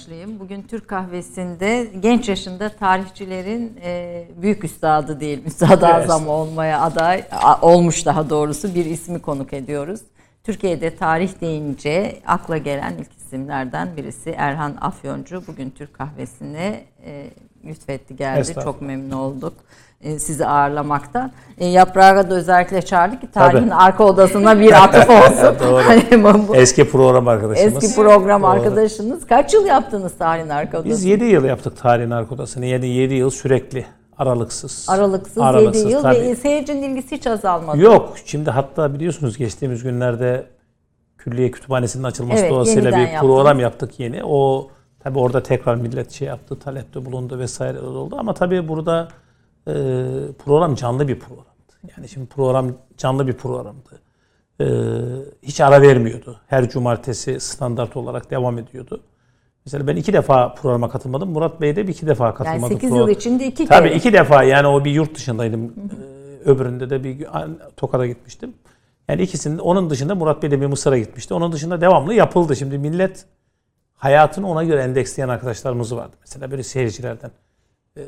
Başlayayım. Bugün Türk kahvesinde genç yaşında tarihçilerin e, büyük üstadı değil, üstad azam olmaya aday olmuş daha doğrusu bir ismi konuk ediyoruz. Türkiye'de tarih deyince akla gelen ilk isimlerden birisi Erhan Afyoncu. Bugün Türk kahvesine e, lütfetti geldi. Çok memnun olduk e, sizi ağırlamaktan. E, Yaprağı da özellikle çağırdık ki tarihin Tabii. arka odasına bir atıf olsun. Doğru. hani bu, eski program arkadaşımız. Eski program Doğru. arkadaşınız. Kaç yıl yaptınız tarihin arka odasını? Biz 7 yıl yaptık tarihin arka odasını. 7, 7 yıl sürekli. Aralıksız. Aralıksız, Aralıksız 7 yıl tabii. ve seyircinin ilgisi hiç azalmadı. Yok. Şimdi hatta biliyorsunuz geçtiğimiz günlerde Külliye Kütüphanesi'nin açılması evet, dolayısıyla bir yaptınız. program yaptık yeni. O tabi orada tekrar millet şey yaptı, talepte bulundu vesaire oldu. Ama tabii burada e, program canlı bir programdı. Yani şimdi program canlı bir programdı. E, hiç ara vermiyordu. Her cumartesi standart olarak devam ediyordu. Mesela ben iki defa programa katılmadım. Murat Bey de bir iki defa katılmadı. Yani 8 yıl içinde iki kere. Tabii iki defa yani o bir yurt dışındaydım. Hı hı. Ee, öbüründe de bir Tokat'a gitmiştim. Yani ikisinde onun dışında Murat Bey de bir Mısır'a gitmişti. Onun dışında devamlı yapıldı. Şimdi millet hayatını ona göre endeksleyen arkadaşlarımız vardı. Mesela böyle seyircilerden. E,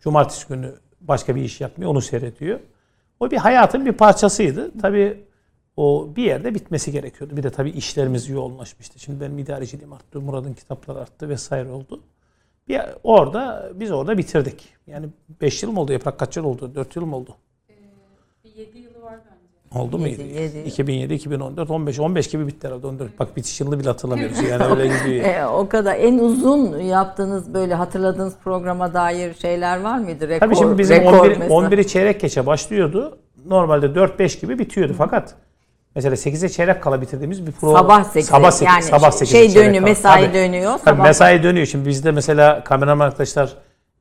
cumartesi günü başka bir iş yapmıyor. Onu seyrediyor. O bir hayatın bir parçasıydı. Tabii o bir yerde bitmesi gerekiyordu. Bir de tabii işlerimiz yoğunlaşmıştı. Şimdi benim idareciliğim arttı, Murat'ın kitapları arttı vesaire oldu. Bir orada biz orada bitirdik. Yani 5 yıl mı oldu? Yaprak kaç yıl oldu? 4 yıl mı oldu? Ee, bir 7 yılı var bence. Oldu mu? 7, 7. 2007, 2014, 15, 15 gibi bitti herhalde. 14. Bak bitiş yılını bile hatırlamıyoruz. Yani öyle gidiyor. e, o kadar. En uzun yaptığınız böyle hatırladığınız programa dair şeyler var mıydı? Rekor, Tabii şimdi bizim 11, 11'i çeyrek geçe başlıyordu. Normalde 4-5 gibi bitiyordu. Fakat Mesela 8'e çeyrek kala bitirdiğimiz bir program. Sabah 8'e. Sabah 8, yani sabah 8 şey dönüyor, mesai tabii, dönüyor. Tabii mesai dönüyor. Şimdi bizde mesela kameraman arkadaşlar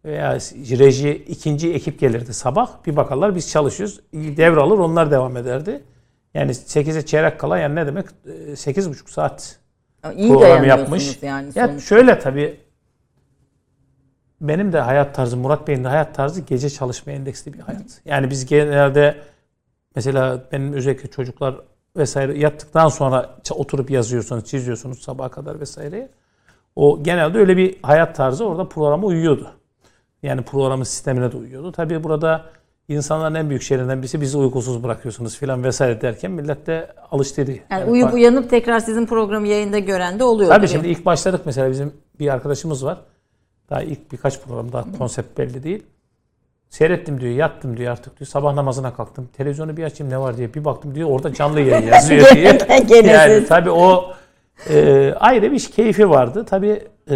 veya reji ikinci ekip gelirdi sabah. Bir bakarlar biz çalışıyoruz. Devralır onlar devam ederdi. Yani 8'e çeyrek kala yani ne demek? 8,5 saat İyi program yapmış. Yani ya şöyle tabii benim de hayat tarzı, Murat Bey'in de hayat tarzı gece çalışmaya endeksli bir hayat. Yani biz genelde mesela benim özellikle çocuklar vesaire yattıktan sonra oturup yazıyorsunuz, çiziyorsunuz sabaha kadar vesaire. O genelde öyle bir hayat tarzı orada programa uyuyordu. Yani programın sistemine de uyuyordu. Tabii burada insanların en büyük şeylerinden birisi bizi uykusuz bırakıyorsunuz filan vesaire derken millet de alıştıydı. Yani, yani uyup uyanıp tekrar sizin programı yayında gören de oluyor. Tabii şimdi ilk başladık mesela bizim bir arkadaşımız var. Daha ilk birkaç program daha konsept belli değil. Seyrettim diyor, yattım diyor artık diyor. Sabah namazına kalktım. Televizyonu bir açayım ne var diye bir baktım diyor. Orada canlı yayın yazıyor diye. yani tabii o e, ayrı bir keyfi vardı. Tabii e,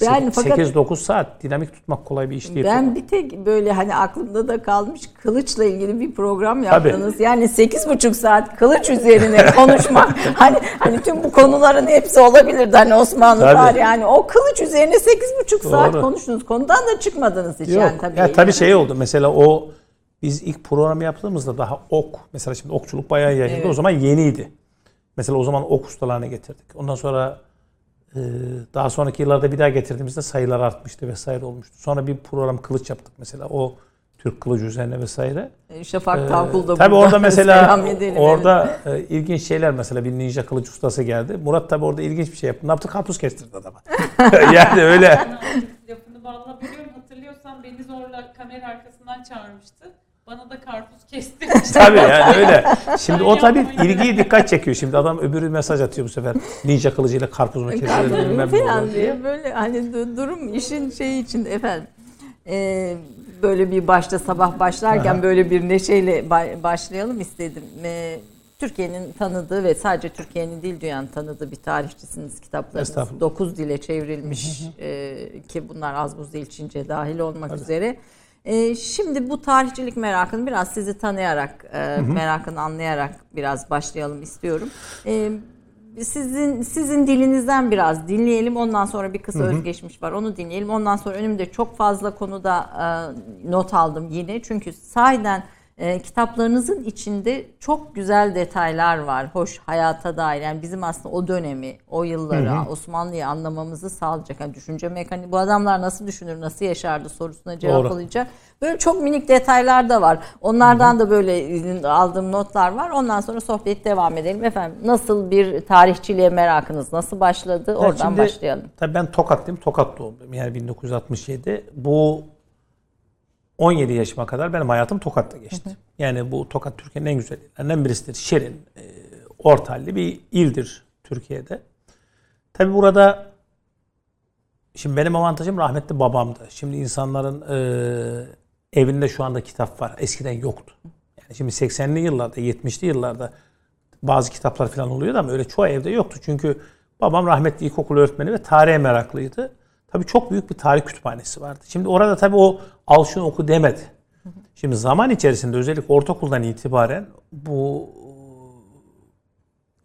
yani 8-9 saat dinamik tutmak kolay bir iş değil. Ben bir tek böyle hani aklımda da kalmış kılıçla ilgili bir program yaptınız. Tabii. Yani 8,5 saat kılıç üzerine konuşmak. hani hani tüm bu konuların hepsi olabilirdi. Hani Osmanlı tabii. tarihi yani o kılıç üzerine 8,5 saat konuştunuz. Konudan da çıkmadınız hiç Yok. yani tabii. Ya, tabii şey oldu. Mesela o biz ilk program yaptığımızda daha ok mesela şimdi okçuluk bayağı yayıldı. Evet. O zaman yeniydi. Mesela o zaman ok ustalarını getirdik. Ondan sonra daha sonraki yıllarda bir daha getirdiğimizde sayılar artmıştı vesaire olmuştu. Sonra bir program kılıç yaptık mesela. O Türk kılıcı üzerine vesaire. E, Şafak ee, Tavkul da Tabii orada mesela orada e, ilginç şeyler mesela bir ninja kılıç ustası geldi. Murat tabi orada ilginç bir şey yaptı. Ne yaptı? Karpuz kestirdi adama. yani öyle. Lafını bağla biliyorum. Hatırlıyorsan beni zorla kamera arkasından çağırmıştı. Bana da karpuz kestirmiş. tabii yani öyle. Şimdi o tabii ilgiyi dikkat çekiyor. Şimdi adam öbürü mesaj atıyor bu sefer. Ninja kılıcıyla karpuz mu kesilir bilmem ne diye. Böyle hani durum işin şeyi için efendim. Ee, böyle bir başta sabah başlarken Aha. böyle bir neşeyle başlayalım istedim. Ee, Türkiye'nin tanıdığı ve sadece Türkiye'nin değil dünyanın tanıdığı bir tarihçisiniz kitaplarınız. 9 dile çevrilmiş e, ki bunlar az buz değil Çince dahil olmak Tabii. üzere. E, şimdi bu tarihçilik merakını biraz sizi tanıyarak, e, hı hı. merakını anlayarak biraz başlayalım istiyorum. E, sizin sizin dilinizden biraz dinleyelim. Ondan sonra bir kısa hı hı. özgeçmiş var. Onu dinleyelim. Ondan sonra önümde çok fazla konuda e, not aldım yine. Çünkü sahiden e, kitaplarınızın içinde çok güzel detaylar var. Hoş hayata dair. Yani bizim aslında o dönemi, o yılları, Osmanlı'yı anlamamızı sağlayacak. Yani düşünce mekaniği, bu adamlar nasıl düşünür, nasıl yaşardı sorusuna cevap Doğru. alacak. Böyle çok minik detaylar da var. Onlardan Hı-hı. da böyle aldığım notlar var. Ondan sonra sohbet devam edelim. Efendim nasıl bir tarihçiliğe merakınız nasıl başladı? Oradan şimdi, başlayalım. Tabii ben Tokatlıyım. Tokat doğumluyum. Yani 1967. Bu 17 yaşıma kadar benim hayatım Tokat'ta geçti. Hı hı. Yani bu Tokat Türkiye'nin en güzel yerlerinden birisidir. Şirin, e, ortalli bir ildir Türkiye'de. Tabi burada şimdi benim avantajım rahmetli babamdı. Şimdi insanların e, evinde şu anda kitap var. Eskiden yoktu. Yani şimdi 80'li yıllarda, 70'li yıllarda bazı kitaplar falan oluyordu ama öyle çoğu evde yoktu. Çünkü babam rahmetli ilkokul öğretmeni ve tarihe meraklıydı. Tabii çok büyük bir tarih kütüphanesi vardı. Şimdi orada tabii o al şunu oku demedi. Şimdi zaman içerisinde özellikle ortaokuldan itibaren bu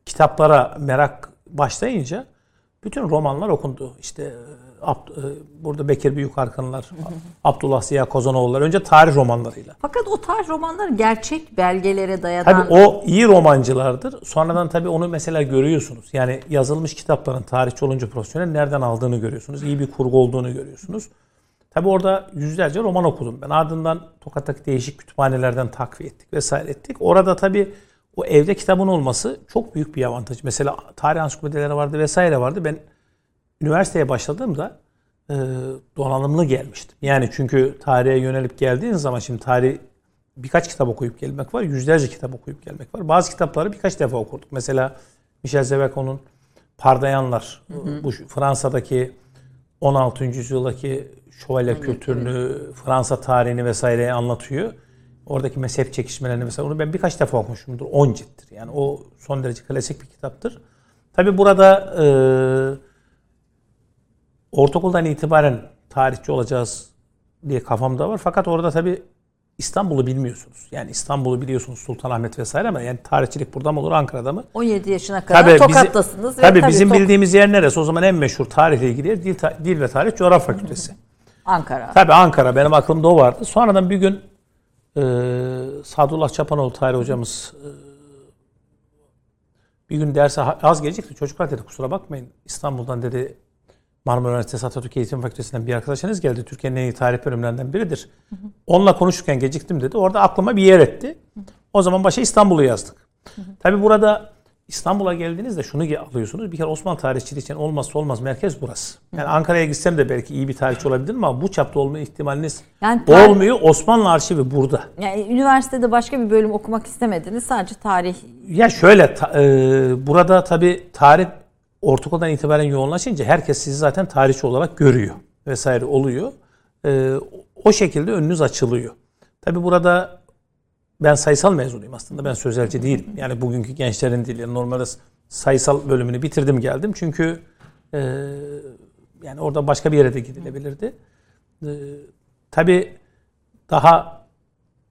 kitaplara merak başlayınca bütün romanlar okundu. İşte Abd, e, burada Bekir Büyükarkanlar, Abdullah Ziya Kozanoğullar önce tarih romanlarıyla. Fakat o tarih romanlar gerçek belgelere dayanan... Tabii o iyi romancılardır. Sonradan tabii onu mesela görüyorsunuz. Yani yazılmış kitapların tarihçi olunca profesyonel nereden aldığını görüyorsunuz. İyi bir kurgu olduğunu görüyorsunuz. Tabii orada yüzlerce roman okudum ben. Ardından Tokat'taki değişik kütüphanelerden takviye ettik vesaire ettik. Orada tabii o evde kitabın olması çok büyük bir avantaj. Mesela tarih ansiklopedileri vardı vesaire vardı. Ben üniversiteye başladığımda e, donanımlı gelmiştim. Yani çünkü tarihe yönelip geldiğiniz zaman şimdi tarih birkaç kitap okuyup gelmek var. Yüzlerce kitap okuyup gelmek var. Bazı kitapları birkaç defa okurduk. Mesela Michel Zebekon'un Pardayanlar. Hı hı. Bu Fransa'daki 16. yüzyıldaki şövalye kültürünü, Fransa tarihini vesaireyi anlatıyor. Oradaki mezhep çekişmelerini mesela onu ben birkaç defa okumuşumdur. 10 cilttir. Yani o son derece klasik bir kitaptır. Tabi burada e, ortaokuldan itibaren tarihçi olacağız diye kafamda var. Fakat orada tabi İstanbul'u bilmiyorsunuz. Yani İstanbul'u biliyorsunuz Sultanahmet vesaire ama yani tarihçilik burada mı olur Ankara'da mı? 17 yaşına kadar tabii Tokat'tasınız. Bizim, tabii, tabii bizim Tok- bildiğimiz yer neresi? O zaman en meşhur tarihle ilgili yer Dil, Dil ve Tarih Coğrafya Fakültesi. Ankara. Tabii Ankara. Benim aklımda o vardı. Sonradan bir gün e, Sadullah Çapanoğlu tarih hocamız e, bir gün derse az gelecekti. Çocuklar dedi kusura bakmayın. İstanbul'dan dedi Marmara Üniversitesi Atatürk Eğitim Fakültesinden bir arkadaşınız geldi. Türkiye'nin en iyi tarih bölümlerinden biridir. Hı hı. Onunla konuşurken geciktim dedi. Orada aklıma bir yer etti. Hı hı. O zaman başa İstanbul'u yazdık. Hı hı. Tabii burada İstanbul'a geldiğinizde şunu alıyorsunuz. Bir kere Osmanlı tarihçiliği için olmazsa olmaz merkez burası. Yani Ankara'ya gitsem de belki iyi bir tarihçi olabilirim ama bu çapta olma ihtimaliniz yani tar- olmuyor. Osmanlı arşivi burada. Yani üniversitede başka bir bölüm okumak istemediniz. Sadece tarih. Ya şöyle ta, e, burada tabii tarih ortaokuldan itibaren yoğunlaşınca herkes sizi zaten tarihçi olarak görüyor vesaire oluyor. E, o şekilde önünüz açılıyor. Tabii burada ben sayısal mezunuyum aslında. Ben sözelci değilim. Yani bugünkü gençlerin dili. Yani normalde sayısal bölümünü bitirdim geldim. Çünkü e, yani orada başka bir yere de gidilebilirdi. E, tabii daha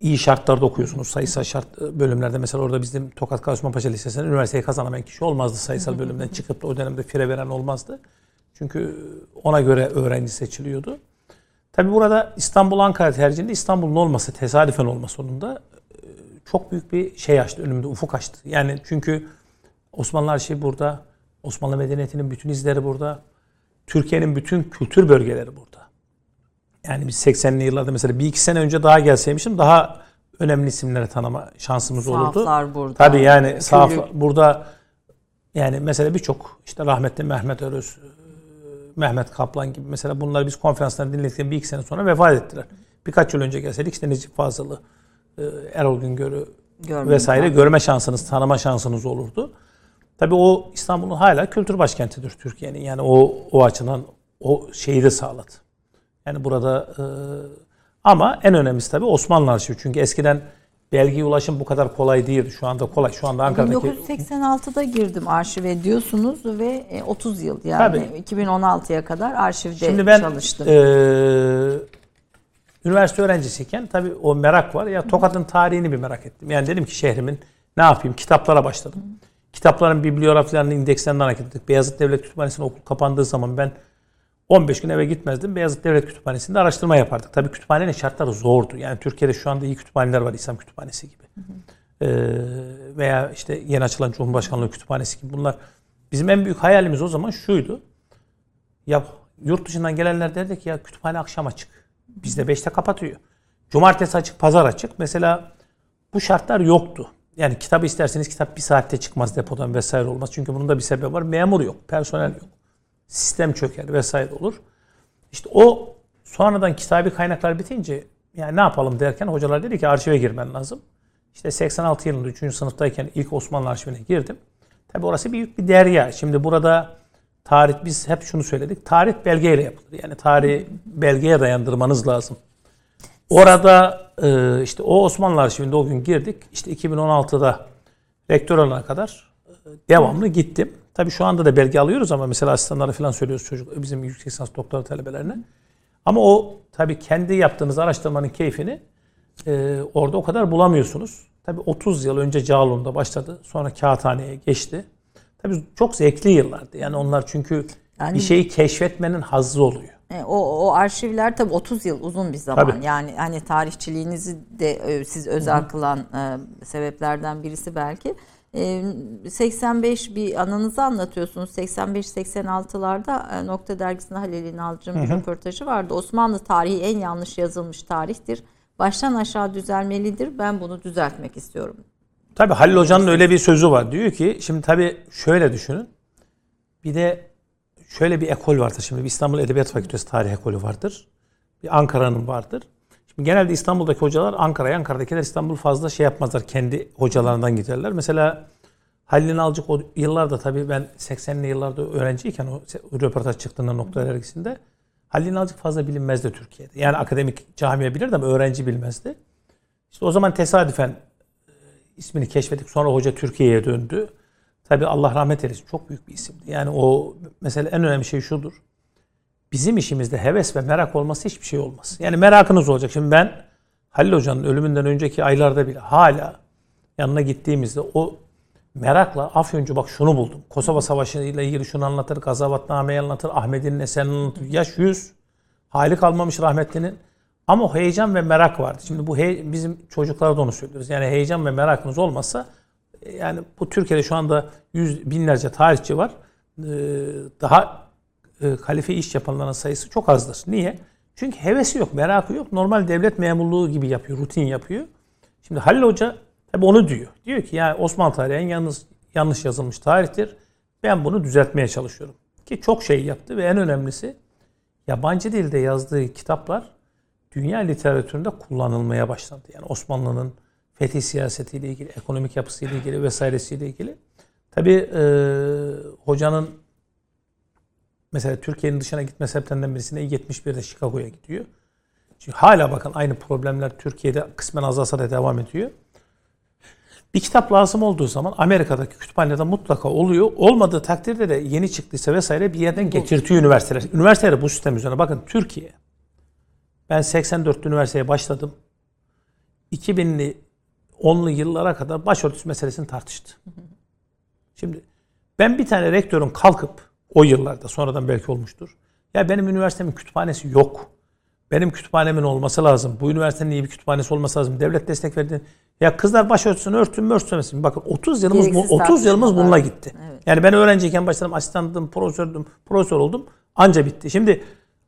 iyi şartlarda okuyorsunuz. Sayısal şart e, bölümlerde mesela orada bizim Tokat Kavuşma Paşa Lisesi'nden üniversiteyi kazanamayan kişi olmazdı sayısal bölümden çıkıp da o dönemde fire veren olmazdı. Çünkü ona göre öğrenci seçiliyordu. Tabi burada İstanbul Ankara tercihinde İstanbul'un olması tesadüfen olma sonunda çok büyük bir şey açtı önümde ufuk açtı. Yani çünkü Osmanlı arşivi burada, Osmanlı medeniyetinin bütün izleri burada, Türkiye'nin bütün kültür bölgeleri burada. Yani biz 80'li yıllarda mesela bir iki sene önce daha gelseymişim daha önemli isimleri tanıma şansımız Sahaflar olurdu. Sahaflar burada. Tabii yani sahaf burada yani mesela birçok işte rahmetli Mehmet Örüz, Mehmet Kaplan gibi mesela bunları biz konferanslarda dinledikten bir iki sene sonra vefat ettiler. Birkaç yıl önce gelseydik işte Necip Fazıl'ı, e, Erol Güngör'ü Görmem vesaire ben. görme şansınız, tanıma şansınız olurdu. Tabii o İstanbul'un hala kültür başkentidir Türkiye'nin. Yani o o açıdan o şeyi de sağladı. Yani burada e, ama en önemlisi tabii Osmanlı Arşivi. Çünkü eskiden belgi ulaşım bu kadar kolay değildi. Şu anda kolay. Şu anda Ankara'daki... 1986'da girdim arşive diyorsunuz ve 30 e, yıl yani Tabii. 2016'ya kadar arşivde Şimdi ben, çalıştım. E, üniversite öğrencisiyken tabii o merak var. Ya Tokat'ın tarihini bir merak ettim. Yani dedim ki şehrimin ne yapayım? Kitaplara başladım. Hı. Kitapların bibliyografilerini indekslerinden hareket ettik. Beyazıt Devlet Kütüphanesi'nin okul kapandığı zaman ben 15 gün eve gitmezdim. Beyazıt Devlet Kütüphanesi'nde araştırma yapardık. Tabii kütüphanenin şartları zordu. Yani Türkiye'de şu anda iyi kütüphaneler var. İslam Kütüphanesi gibi. Hı hı. Ee, veya işte yeni açılan Cumhurbaşkanlığı Kütüphanesi gibi. Bunlar bizim en büyük hayalimiz o zaman şuydu. Ya yurt dışından gelenler derdi ki ya kütüphane akşam açık. Bizde 5'te kapatıyor. Cumartesi açık, pazar açık. Mesela bu şartlar yoktu. Yani kitabı isterseniz kitap bir saatte çıkmaz depodan vesaire olmaz. Çünkü bunun da bir sebebi var. Memur yok, personel yok. Sistem çöker vesaire olur. İşte o sonradan kitabi kaynaklar bitince yani ne yapalım derken hocalar dedi ki arşive girmen lazım. İşte 86 yılında 3. sınıftayken ilk Osmanlı arşivine girdim. Tabi orası büyük bir derya. Şimdi burada tarih biz hep şunu söyledik. Tarih belgeyle yapılır. Yani tarihi belgeye dayandırmanız lazım. Orada e, işte o Osmanlı Arşivinde o gün girdik. İşte 2016'da rektör olana kadar e, devamlı gittim. Tabii şu anda da belge alıyoruz ama mesela asistanlara falan söylüyoruz çocuk bizim yüksek lisans doktora talebelerine. Ama o tabii kendi yaptığınız araştırmanın keyfini e, orada o kadar bulamıyorsunuz. Tabii 30 yıl önce Cağaloğlu'nda başladı. Sonra Kağıthane'ye geçti. Tabii çok zevkli yıllardı. Yani onlar çünkü Yani- bir şeyi keşfetmenin hazzı oluyor. E, O, o arşivler tabii 30 yıl uzun bir zaman. Tabii. Yani hani tarihçiliğinizi de e, siz özel kılan e, sebeplerden birisi belki. E, 85 bir anınızı anlatıyorsunuz. 85-86'larda e, Nokta Dergisi'nde Halil İnalcı'nın bir röportajı vardı. Osmanlı tarihi en yanlış yazılmış tarihtir. Baştan aşağı düzelmelidir. Ben bunu düzeltmek istiyorum. Tabii Halil Hoca'nın öyle bir sözü var. Diyor ki şimdi tabii şöyle düşünün. Bir de şöyle bir ekol vardır. Şimdi bir İstanbul Edebiyat Fakültesi tarih ekolü vardır. Bir Ankara'nın vardır. Şimdi genelde İstanbul'daki hocalar Ankara'ya, Ankara'dakiler İstanbul fazla şey yapmazlar. Kendi hocalarından giderler. Mesela Halil Nalcık o yıllarda tabii ben 80'li yıllarda öğrenciyken o röportaj çıktığında nokta dergisinde Halil Nalcık fazla bilinmezdi Türkiye'de. Yani akademik camiye bilirdi ama öğrenci bilmezdi. İşte o zaman tesadüfen e, ismini keşfettik. Sonra hoca Türkiye'ye döndü. Tabii Allah rahmet eylesin. Çok büyük bir isimdi. Yani o mesela en önemli şey şudur. Bizim işimizde heves ve merak olması hiçbir şey olmaz. Yani merakınız olacak. Şimdi ben Halil Hoca'nın ölümünden önceki aylarda bile hala yanına gittiğimizde o merakla Afyoncu bak şunu buldum. Kosova Savaşı ile ilgili şunu anlatır. Gazavatname'yi anlatır. Ahmet'in eserini anlatır. Yaş 100. Hali kalmamış rahmetlinin. Ama heyecan ve merak vardı. Şimdi bu hey- bizim çocuklara da onu söylüyoruz. Yani heyecan ve merakınız olmazsa e, yani bu Türkiye'de şu anda yüz binlerce tarihçi var. Ee, Daha e, kalife iş yapanların sayısı çok azdır. Niye? Çünkü hevesi yok, merakı yok. Normal devlet memurluğu gibi yapıyor, rutin yapıyor. Şimdi Halil Hoca tabi onu diyor. Diyor ki yani Osmanlı tarihi en yalnız, yanlış yazılmış tarihtir. Ben bunu düzeltmeye çalışıyorum. Ki çok şey yaptı ve en önemlisi yabancı dilde yazdığı kitaplar dünya literatüründe kullanılmaya başlandı. Yani Osmanlı'nın fetih siyasetiyle ilgili, ekonomik yapısıyla ilgili vesairesiyle ilgili. Tabi hocanın mesela Türkiye'nin dışına gitme sebeplerinden birisine 71'de Chicago'ya gidiyor. Çünkü hala bakın aynı problemler Türkiye'de kısmen azalsa da devam ediyor. Bir kitap lazım olduğu zaman Amerika'daki kütüphanede mutlaka oluyor. Olmadığı takdirde de yeni çıktıysa vesaire bir yerden getirtiyor üniversiteler. Üniversiteler bu sistem üzerine bakın Türkiye. Ben 84'te üniversiteye başladım. 2000'li 10'lu yıllara kadar başörtüsü meselesini tartıştı. Şimdi ben bir tane rektörün kalkıp o yıllarda sonradan belki olmuştur. Ya benim üniversitemin kütüphanesi yok. Benim kütüphanemin olması lazım. Bu üniversitenin iyi bir kütüphanesi olması lazım. Devlet destek verdi. Ya kızlar başörtüsünü örtün mü örtmesin. Bakın 30 yılımız bu, Gereksiz 30 yılımız bununla gitti. Evet. Yani ben öğrenciyken başladım, asistandım, profesördüm, profesör oldum. Anca bitti. Şimdi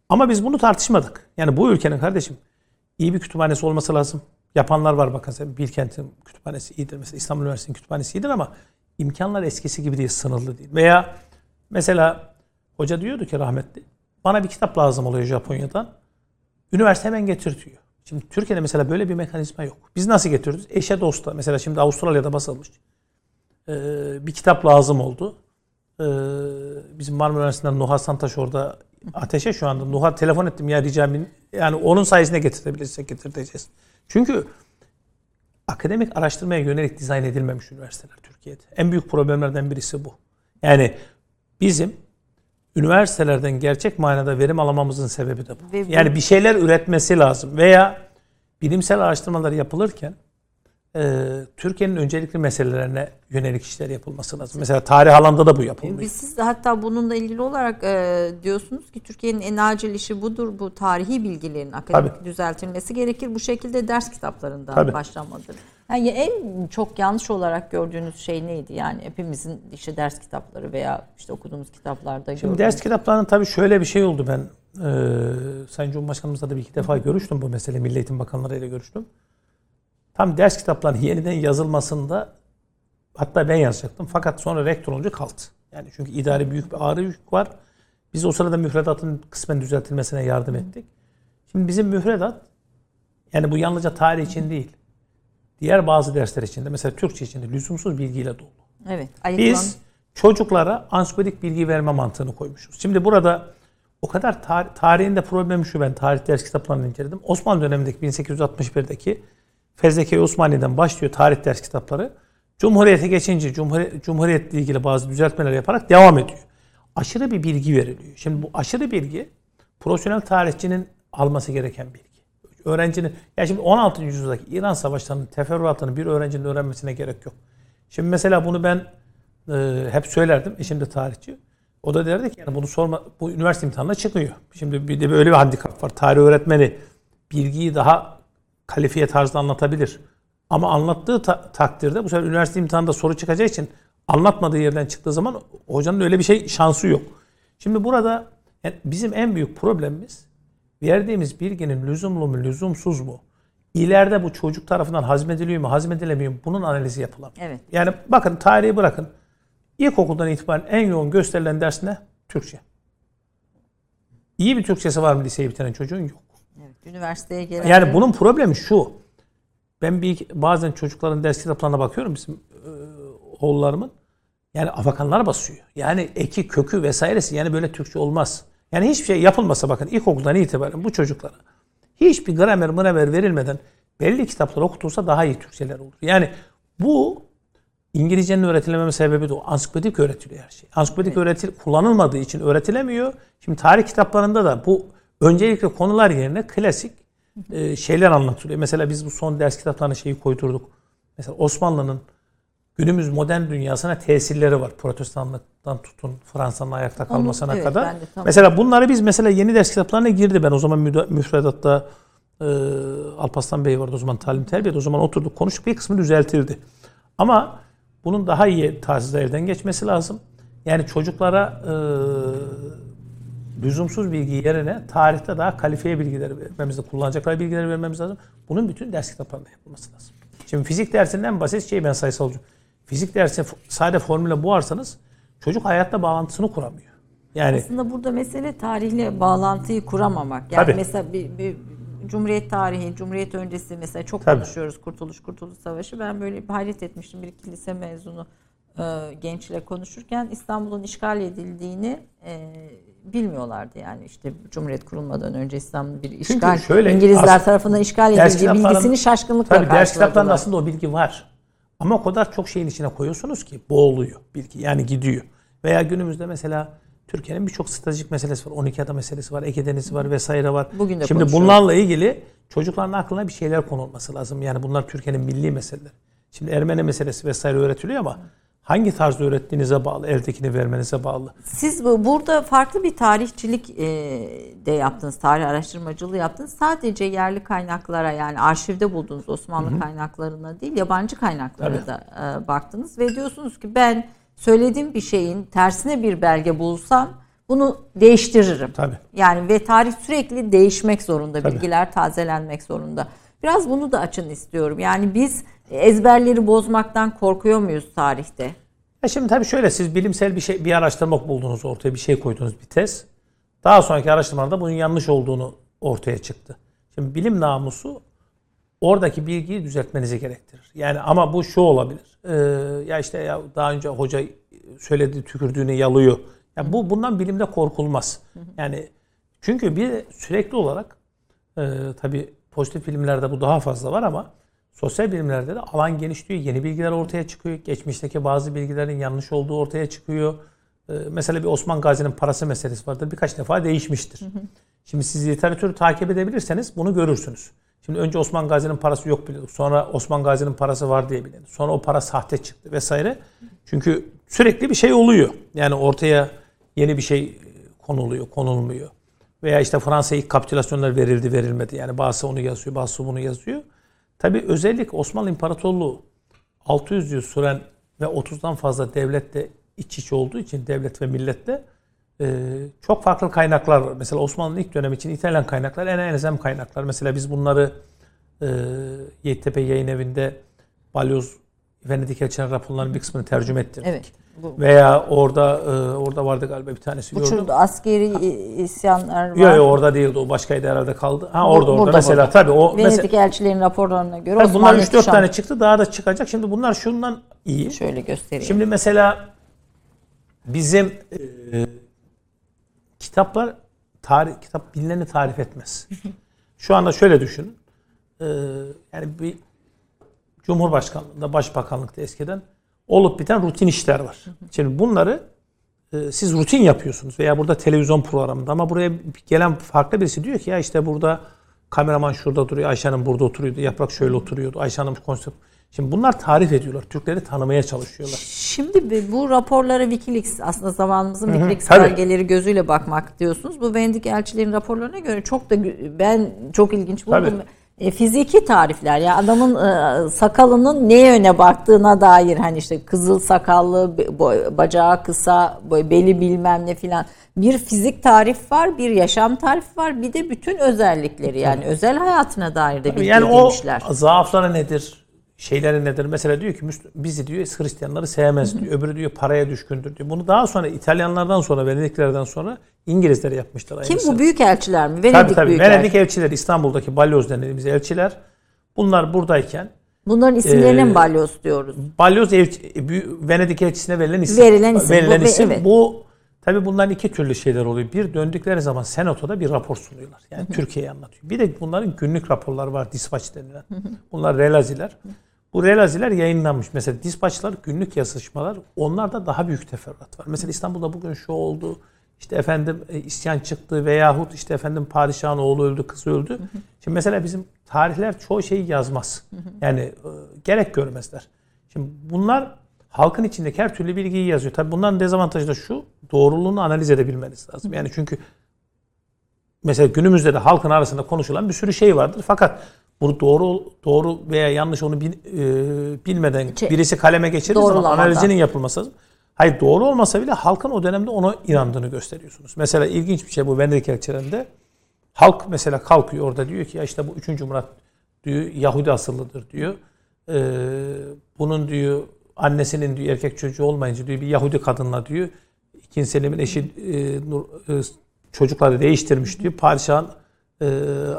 ama biz bunu tartışmadık. Yani bu ülkenin kardeşim iyi bir kütüphanesi olması lazım. Yapanlar var bakın. sen Bilkent'in kütüphanesi iyidir. Mesela İstanbul Üniversitesi'nin kütüphanesi iyidir ama imkanlar eskisi gibi değil, sınırlı değil. Veya mesela hoca diyordu ki rahmetli, bana bir kitap lazım oluyor Japonya'dan. Üniversite hemen getirtiyor. Şimdi Türkiye'de mesela böyle bir mekanizma yok. Biz nasıl getiriyoruz? Eşe dosta. Mesela şimdi Avustralya'da basılmış. Ee, bir kitap lazım oldu. Ee, bizim Marmara Üniversitesi'nden Nuha Santaş orada ateşe şu anda. Nuha telefon ettim ya rica ederim. Yani onun sayesinde getirebilirsek getireceğiz. Çünkü akademik araştırmaya yönelik dizayn edilmemiş üniversiteler Türkiye'de. En büyük problemlerden birisi bu. Yani bizim üniversitelerden gerçek manada verim alamamızın sebebi de bu. Ve Yani bir şeyler üretmesi lazım veya bilimsel araştırmalar yapılırken e, Türkiye'nin öncelikli meselelerine yönelik işler yapılması lazım. Mesela tarih alanda da bu yapılmıyor. Biz siz de hatta bununla ilgili olarak e, diyorsunuz ki Türkiye'nin en acil işi budur. Bu tarihi bilgilerin akademik düzeltilmesi gerekir. Bu şekilde ders kitaplarından Tabii. başlamadır. Yani en çok yanlış olarak gördüğünüz şey neydi? Yani hepimizin işte ders kitapları veya işte okuduğumuz kitaplarda Şimdi gördüğümüz. ders kitaplarının tabii şöyle bir şey oldu ben. E, Sayın Cumhurbaşkanımızla da bir iki defa görüştüm bu mesele. Milli Eğitim Bakanları ile görüştüm. Tam ders kitaplarının yeniden yazılmasında hatta ben yazacaktım. Fakat sonra rektör olunca kaldı. Yani çünkü idari büyük bir ağrı yük var. Biz o sırada müfredatın kısmen düzeltilmesine yardım ettik. Şimdi bizim müfredat yani bu yalnızca tarih için değil. Diğer bazı dersler için de mesela Türkçe için de lüzumsuz bilgiyle dolu. Evet. ayıklan- Biz çocuklara ansiklopedik bilgi verme mantığını koymuşuz. Şimdi burada o kadar tar- tarihinde problemi şu ben tarih ders kitaplarını inceledim. Osmanlı dönemindeki 1861'deki Fezleke Osmaniye'den başlıyor tarih ders kitapları. Cumhuriyete geçince Cumhuriyet, Cumhuriyetle ilgili bazı düzeltmeler yaparak devam ediyor. Aşırı bir bilgi veriliyor. Şimdi bu aşırı bilgi profesyonel tarihçinin alması gereken bilgi. Öğrencinin, ya şimdi 16. yüzyıldaki İran savaşlarının teferruatını bir öğrencinin öğrenmesine gerek yok. Şimdi mesela bunu ben e, hep söylerdim. Eşim de tarihçi. O da derdi ki yani bunu sorma, bu üniversite imtihanına çıkıyor. Şimdi bir de böyle bir handikap var. Tarih öğretmeni bilgiyi daha kalifiye tarzda anlatabilir. Ama anlattığı ta- takdirde bu sefer üniversite imtihanında soru çıkacağı için anlatmadığı yerden çıktığı zaman hocanın öyle bir şey şansı yok. Şimdi burada yani bizim en büyük problemimiz verdiğimiz bilginin lüzumlu mu, lüzumsuz mu? İleride bu çocuk tarafından hazmediliyor mu, hazmedilemiyor mu? Bunun analizi yapılamıyor. Evet. Yani bakın tarihi bırakın. İlkokuldan itibaren en yoğun gösterilen ders ne? Türkçe. İyi bir Türkçesi var mı liseyi bitiren çocuğun? Yok. evet. Üniversiteye gelen Yani bunun problemi şu. Ben bir bazen çocukların ders kitaplarına bakıyorum bizim e, oğullarımın. Yani afakanlar basıyor. Yani eki, kökü vesairesi yani böyle Türkçe olmaz. Yani hiçbir şey yapılmasa bakın ilkokuldan itibaren bu çocuklara hiçbir gramer mınamer verilmeden belli kitaplar okutulsa daha iyi Türkçeler olur. Yani bu İngilizcenin öğretilememe sebebi de o. Ansiklopedik öğretiliyor her şey. Ansiklopedik öğretil kullanılmadığı için öğretilemiyor. Şimdi tarih kitaplarında da bu öncelikle konular yerine klasik e, şeyler anlatılıyor. Mesela biz bu son ders kitaplarına şeyi koydurduk. Mesela Osmanlı'nın günümüz modern dünyasına tesirleri var. Protestanlıktan tutun Fransa'nın ayakta kalmasına evet, kadar. de Mesela bunları biz mesela yeni ders kitaplarına girdi. Ben o zaman müfredatta e, Alparslan Bey vardı o zaman talim terbiyede. O zaman oturduk konuştuk bir kısmı düzeltildi. Ama bunun daha iyi tarzda elden geçmesi lazım. Yani çocuklara e, lüzumsuz bilgi yerine tarihte daha kalifiye bilgileri vermemiz, kullanacakları bilgileri vermemiz lazım. Bunun bütün ders kitaplarında yapılması lazım. Şimdi fizik dersinden basit şey ben sayısalcıyım. Fizik dersi f- sade formüle boğarsanız çocuk hayatta bağlantısını kuramıyor. Yani Aslında burada mesele tarihle bağlantıyı kuramamak. Yani Tabii. mesela bir, bir Cumhuriyet tarihi, Cumhuriyet öncesi mesela çok Tabii. konuşuyoruz Kurtuluş Kurtuluş Savaşı. Ben böyle bir hayret etmiştim bir iki lise mezunu e, gençle konuşurken İstanbul'un işgal edildiğini e, bilmiyorlardı yani işte Cumhuriyet kurulmadan önce İstanbul bir işgal şöyle, İngilizler tarafından işgal edildiği bilgisini şaşkınlıkla Tabii ders kitaplarında karşıladılar. aslında o bilgi var. Ama o kadar çok şeyin içine koyuyorsunuz ki boğuluyor bilgi. Yani gidiyor. Veya günümüzde mesela Türkiye'nin birçok stratejik meselesi var. 12 ada meselesi var, Ege Denizi var vesaire var. Bugün de Şimdi bunlarla ilgili çocukların aklına bir şeyler konulması lazım. Yani bunlar Türkiye'nin milli meseleleri. Şimdi Ermeni meselesi vesaire öğretiliyor ama hangi tarzda öğrettiğinize bağlı, eldekini vermenize bağlı. Siz bu, burada farklı bir tarihçilik e, de yaptınız, tarih araştırmacılığı yaptınız. Sadece yerli kaynaklara yani arşivde bulduğunuz Osmanlı kaynaklarına değil, yabancı kaynaklara Tabii. da e, baktınız ve diyorsunuz ki ben söylediğim bir şeyin tersine bir belge bulsam bunu değiştiririm. Tabii. Yani ve tarih sürekli değişmek zorunda, Tabii. bilgiler tazelenmek zorunda. Biraz bunu da açın istiyorum. Yani biz ezberleri bozmaktan korkuyor muyuz tarihte? Ya şimdi tabii şöyle siz bilimsel bir şey bir araştırma buldunuz ortaya bir şey koydunuz bir tez. Daha sonraki araştırmalarda bunun yanlış olduğunu ortaya çıktı. Şimdi bilim namusu oradaki bilgiyi düzeltmenizi gerektirir. Yani ama bu şu olabilir. Ee, ya işte ya daha önce hoca söyledi tükürdüğünü yalıyor. Ya bu bundan bilimde korkulmaz. Yani çünkü bir sürekli olarak e, tabii pozitif bilimlerde bu daha fazla var ama sosyal bilimlerde de alan genişliyor. Yeni bilgiler ortaya çıkıyor. Geçmişteki bazı bilgilerin yanlış olduğu ortaya çıkıyor. E, mesela bir Osman Gazi'nin parası meselesi vardır. Birkaç defa değişmiştir. Şimdi siz literatürü takip edebilirseniz bunu görürsünüz. Şimdi önce Osman Gazi'nin parası yok biliyorduk. Sonra Osman Gazi'nin parası var diye biliyorduk. Sonra o para sahte çıktı vesaire. Çünkü sürekli bir şey oluyor. Yani ortaya yeni bir şey konuluyor, konulmuyor. Veya işte Fransa'ya ilk kapitülasyonlar verildi, verilmedi. Yani bazısı onu yazıyor, bazısı bunu yazıyor. Tabii özellikle Osmanlı İmparatorluğu 600 yıl süren ve 30'dan fazla devlette iç içe olduğu için devlet ve millette e, çok farklı kaynaklar var. Mesela Osmanlı'nın ilk dönemi için İtalyan kaynaklar en elzem kaynaklar. Mesela biz bunları e, Yeditepe Yayın Evi'nde Balyoz Venedik Elçiler raporlarının bir kısmını tercüme ettirdik. Evet. Bu, Veya orada e, orada vardı galiba bir tanesi gördüm. tür askeri i- isyanlar var. Yok yok orada değildi o başkaydı herhalde kaldı. Ha orada orada Burada, mesela burada. tabii o mesela Venedik elçilerin raporlarına göre Tabii bunlar Osmanlı 3-4 Tuşan- tane çıktı daha da çıkacak. Şimdi bunlar şundan iyi. şöyle göstereyim. Şimdi mesela Bizim e, kitaplar tarih kitap bilineni tarif etmez. Şu anda şöyle düşünün. E, yani bir Cumhurbaşkanlığında, Başbakanlıkta eskiden olup biten rutin işler var. Şimdi bunları e, siz rutin yapıyorsunuz veya burada televizyon programında ama buraya gelen farklı birisi diyor ki ya işte burada kameraman şurada duruyor, Ayşe Hanım burada oturuyordu, Yaprak şöyle oturuyordu, Ayşe Hanım konsept. Şimdi bunlar tarif ediyorlar. Türkleri tanımaya çalışıyorlar. Şimdi bu raporlara Wikileaks aslında zamanımızın Wikileaks tabii. belgeleri gözüyle bakmak diyorsunuz. Bu Venedik elçilerin raporlarına göre çok da ben çok ilginç buldum. Tabii. E, fiziki tarifler ya adamın e, sakalının ne yöne baktığına dair hani işte kızıl sakallı, be- bo- bacağı kısa, böyle beli bilmem ne filan. Bir fizik tarif var, bir yaşam tarifi var, bir de bütün özellikleri yani özel hayatına dair de bilgi Yani o edinmişler. zaafları nedir? Şeyleri nedir? Mesela diyor ki bizi diyor Hristiyanları sevmez diyor. Öbürü diyor paraya düşkündür diyor. Bunu daha sonra İtalyanlardan sonra Venediklerden sonra İngilizler yapmışlar Kim aynısını. bu büyük elçiler mi? Venedik Tabii tabii. büyük Venedik elçileri İstanbul'daki balyoz dediğimiz elçiler bunlar buradayken Bunların isimlerine Ee, mi balyoz diyoruz? balyoz elçi, büyü- Venedik elçisine verilen isim. Verilen isim. Verilen Bu isim. evet. Bu tabii bunların iki türlü şeyler oluyor. Bir döndükleri zaman senatoda bir rapor sunuyorlar. Yani Türkiye'yi anlatıyor. Bir de bunların günlük raporları var dispatch denilen. Bunlar relaziler. Bu relaziler yayınlanmış. Mesela dispatchlar günlük yazışmalar onlarda daha büyük teferruat var. Mesela İstanbul'da bugün şu oldu. İşte efendim e, isyan çıktı veyahut işte efendim padişahın oğlu öldü, kızı öldü. Şimdi mesela bizim tarihler çoğu şeyi yazmaz. Yani e, gerek görmezler. Şimdi bunlar halkın içindeki her türlü bilgiyi yazıyor. Tabii bunların dezavantajı da şu, doğruluğunu analiz edebilmeniz lazım. Yani çünkü mesela günümüzde de halkın arasında konuşulan bir sürü şey vardır. Fakat bu doğru doğru veya yanlış onu bil- e, bilmeden Çe- birisi kaleme geçirdiği zaman analizinin yapılması lazım. Hayır doğru olmasa bile halkın o dönemde ona inandığını gösteriyorsunuz. Mesela ilginç bir şey bu Venedik elçilerinde. Halk mesela kalkıyor orada diyor ki ya işte bu 3. Murat diyor Yahudi asıllıdır diyor. Ee, bunun diyor annesinin diyor erkek çocuğu olmayınca diyor bir Yahudi kadınla diyor İkinci Selim'in eşi e, Nur- e, çocukları değiştirmiş diyor. Padişahın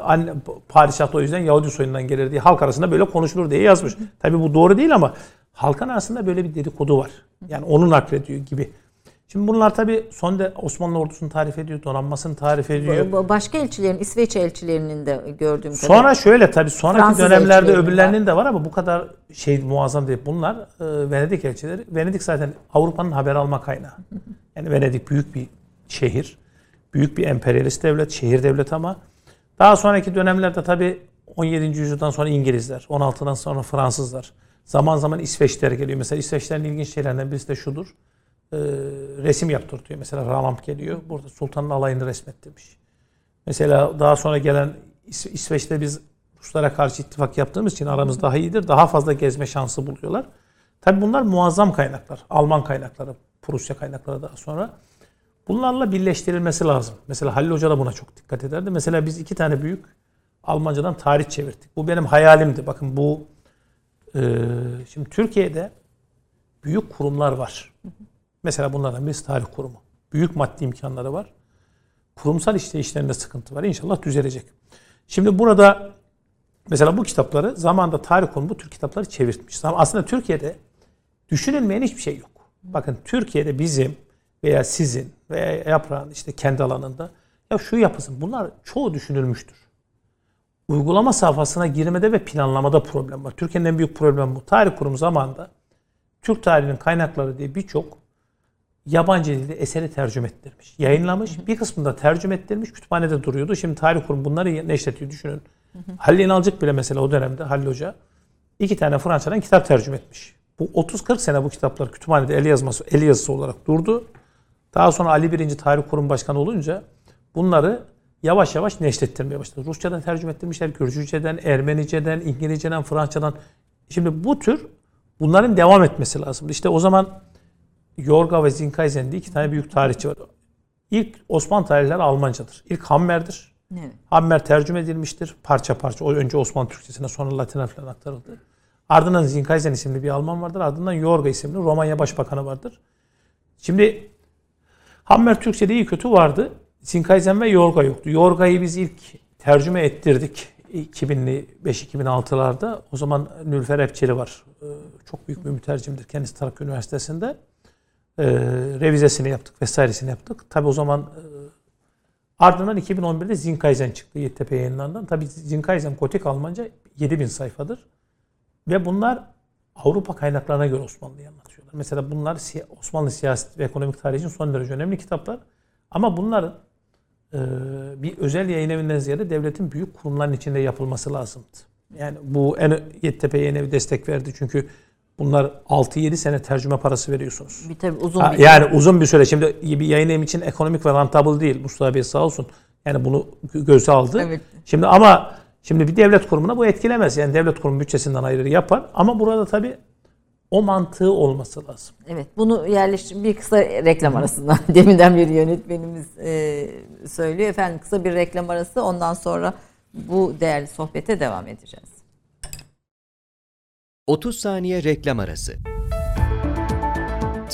anne, padişah da o yüzden Yahudi soyundan gelir diye halk arasında böyle konuşulur diye yazmış. Tabii bu doğru değil ama halkın arasında böyle bir dedikodu var. Yani onu naklediyor gibi. Şimdi bunlar tabii son de Osmanlı ordusunu tarif ediyor, donanmasını tarif ediyor. Başka elçilerin, İsveç elçilerinin de gördüğüm Sonra şöyle tabii sonraki Fransız dönemlerde öbürlerinin de var ama bu kadar şey muazzam değil. Bunlar e, Venedik elçileri. Venedik zaten Avrupa'nın haber alma kaynağı. Yani Venedik büyük bir şehir. Büyük bir emperyalist devlet, şehir devleti ama daha sonraki dönemlerde tabii 17. yüzyıldan sonra İngilizler, 16'dan sonra Fransızlar. Zaman zaman İsveçler geliyor. Mesela İsveçlerin ilginç şeylerinden birisi de şudur. E, resim yaptırtıyor. Mesela Ralamp geliyor. Burada sultanın alayını resmettirmiş. Mesela daha sonra gelen İs- İsveç'te biz Ruslara karşı ittifak yaptığımız için aramız daha iyidir. Daha fazla gezme şansı buluyorlar. Tabii bunlar muazzam kaynaklar. Alman kaynakları, Prusya kaynakları daha sonra. Bunlarla birleştirilmesi lazım. Mesela Halil Hoca da buna çok dikkat ederdi. Mesela biz iki tane büyük Almancadan tarih çevirdik. Bu benim hayalimdi. Bakın bu e, şimdi Türkiye'de büyük kurumlar var. Mesela bunlardan birisi tarih kurumu. Büyük maddi imkanları var kurumsal işleyişlerinde sıkıntı var. İnşallah düzelecek. Şimdi burada mesela bu kitapları zamanda tarih konu bu tür kitapları çevirtmiş. Aslında Türkiye'de düşünülmeyen hiçbir şey yok. Bakın Türkiye'de bizim veya sizin veya yaprağın işte kendi alanında ya şu yapısın bunlar çoğu düşünülmüştür. Uygulama safhasına girmede ve planlamada problem var. Türkiye'nin en büyük problemi bu. Tarih kurumu zamanında Türk tarihinin kaynakları diye birçok yabancı dilde eseri tercüme ettirmiş. Yayınlamış. Bir kısmını da tercüme ettirmiş. Kütüphanede duruyordu. Şimdi tarih kurumu bunları neşretiyor düşünün. Halil İnalcık bile mesela o dönemde Halil Hoca iki tane Fransa'dan kitap tercüme etmiş. Bu 30-40 sene bu kitaplar kütüphanede el yazması, el yazısı olarak durdu. Daha sonra Ali Birinci Tarih Kurum Başkanı olunca bunları yavaş yavaş neşrettirmeye başladı. Rusçadan tercüme ettirmişler, Gürcüce'den, Ermenice'den, İngilizce'den, Fransızcadan. Şimdi bu tür bunların devam etmesi lazım. İşte o zaman Yorga ve Zinkayzen diye iki tane büyük tarihçi var. İlk Osmanlı tarihleri Almancadır. İlk Hammer'dir. Evet. Hammer tercüme edilmiştir. Parça parça. O önce Osmanlı Türkçesine sonra Latin'e falan aktarıldı. Ardından Zinkayzen isimli bir Alman vardır. Ardından Yorga isimli Romanya Başbakanı vardır. Şimdi Hammer Türkçe'de iyi kötü vardı. Zinkayzen ve Yorga yoktu. Yorga'yı biz ilk tercüme ettirdik 2005-2006'larda. O zaman Nülfer Epçeli var. Ee, Çok büyük bir mütercimdir. Kendisi Trakya Üniversitesi'nde. e, revizesini yaptık vesairesini yaptık. Tabi o zaman e, ardından 2011'de Zinkaizen çıktı YTP yayınlarından. Tabi Zinkaizen Gotik Almanca 7000 sayfadır. Ve bunlar Avrupa kaynaklarına göre Osmanlı'yı anlatıyorlar. Mesela bunlar Osmanlı siyaset ve ekonomik tarihi için son derece önemli kitaplar. Ama bunların e, bir özel yayın evinden ziyade devletin büyük kurumların içinde yapılması lazımdı. Yani bu en YTP yayın evi destek verdi çünkü bunlar 6-7 sene tercüme parası veriyorsunuz. Bir tabii uzun ha, bir Yani uzun bir süre. Şimdi bir yayın evi için ekonomik ve rentable değil. Mustafa Bey sağ olsun. Yani bunu göze aldı. Evet. Şimdi ama şimdi bir devlet kurumuna bu etkilemez. Yani devlet kurumu bütçesinden ayrı yapar. Ama burada tabii o mantığı olması lazım. Evet bunu yerleştir bir kısa reklam arasından deminden bir yönetmenimiz e, söylüyor. Efendim kısa bir reklam arası ondan sonra bu değerli sohbete devam edeceğiz. 30 saniye reklam arası.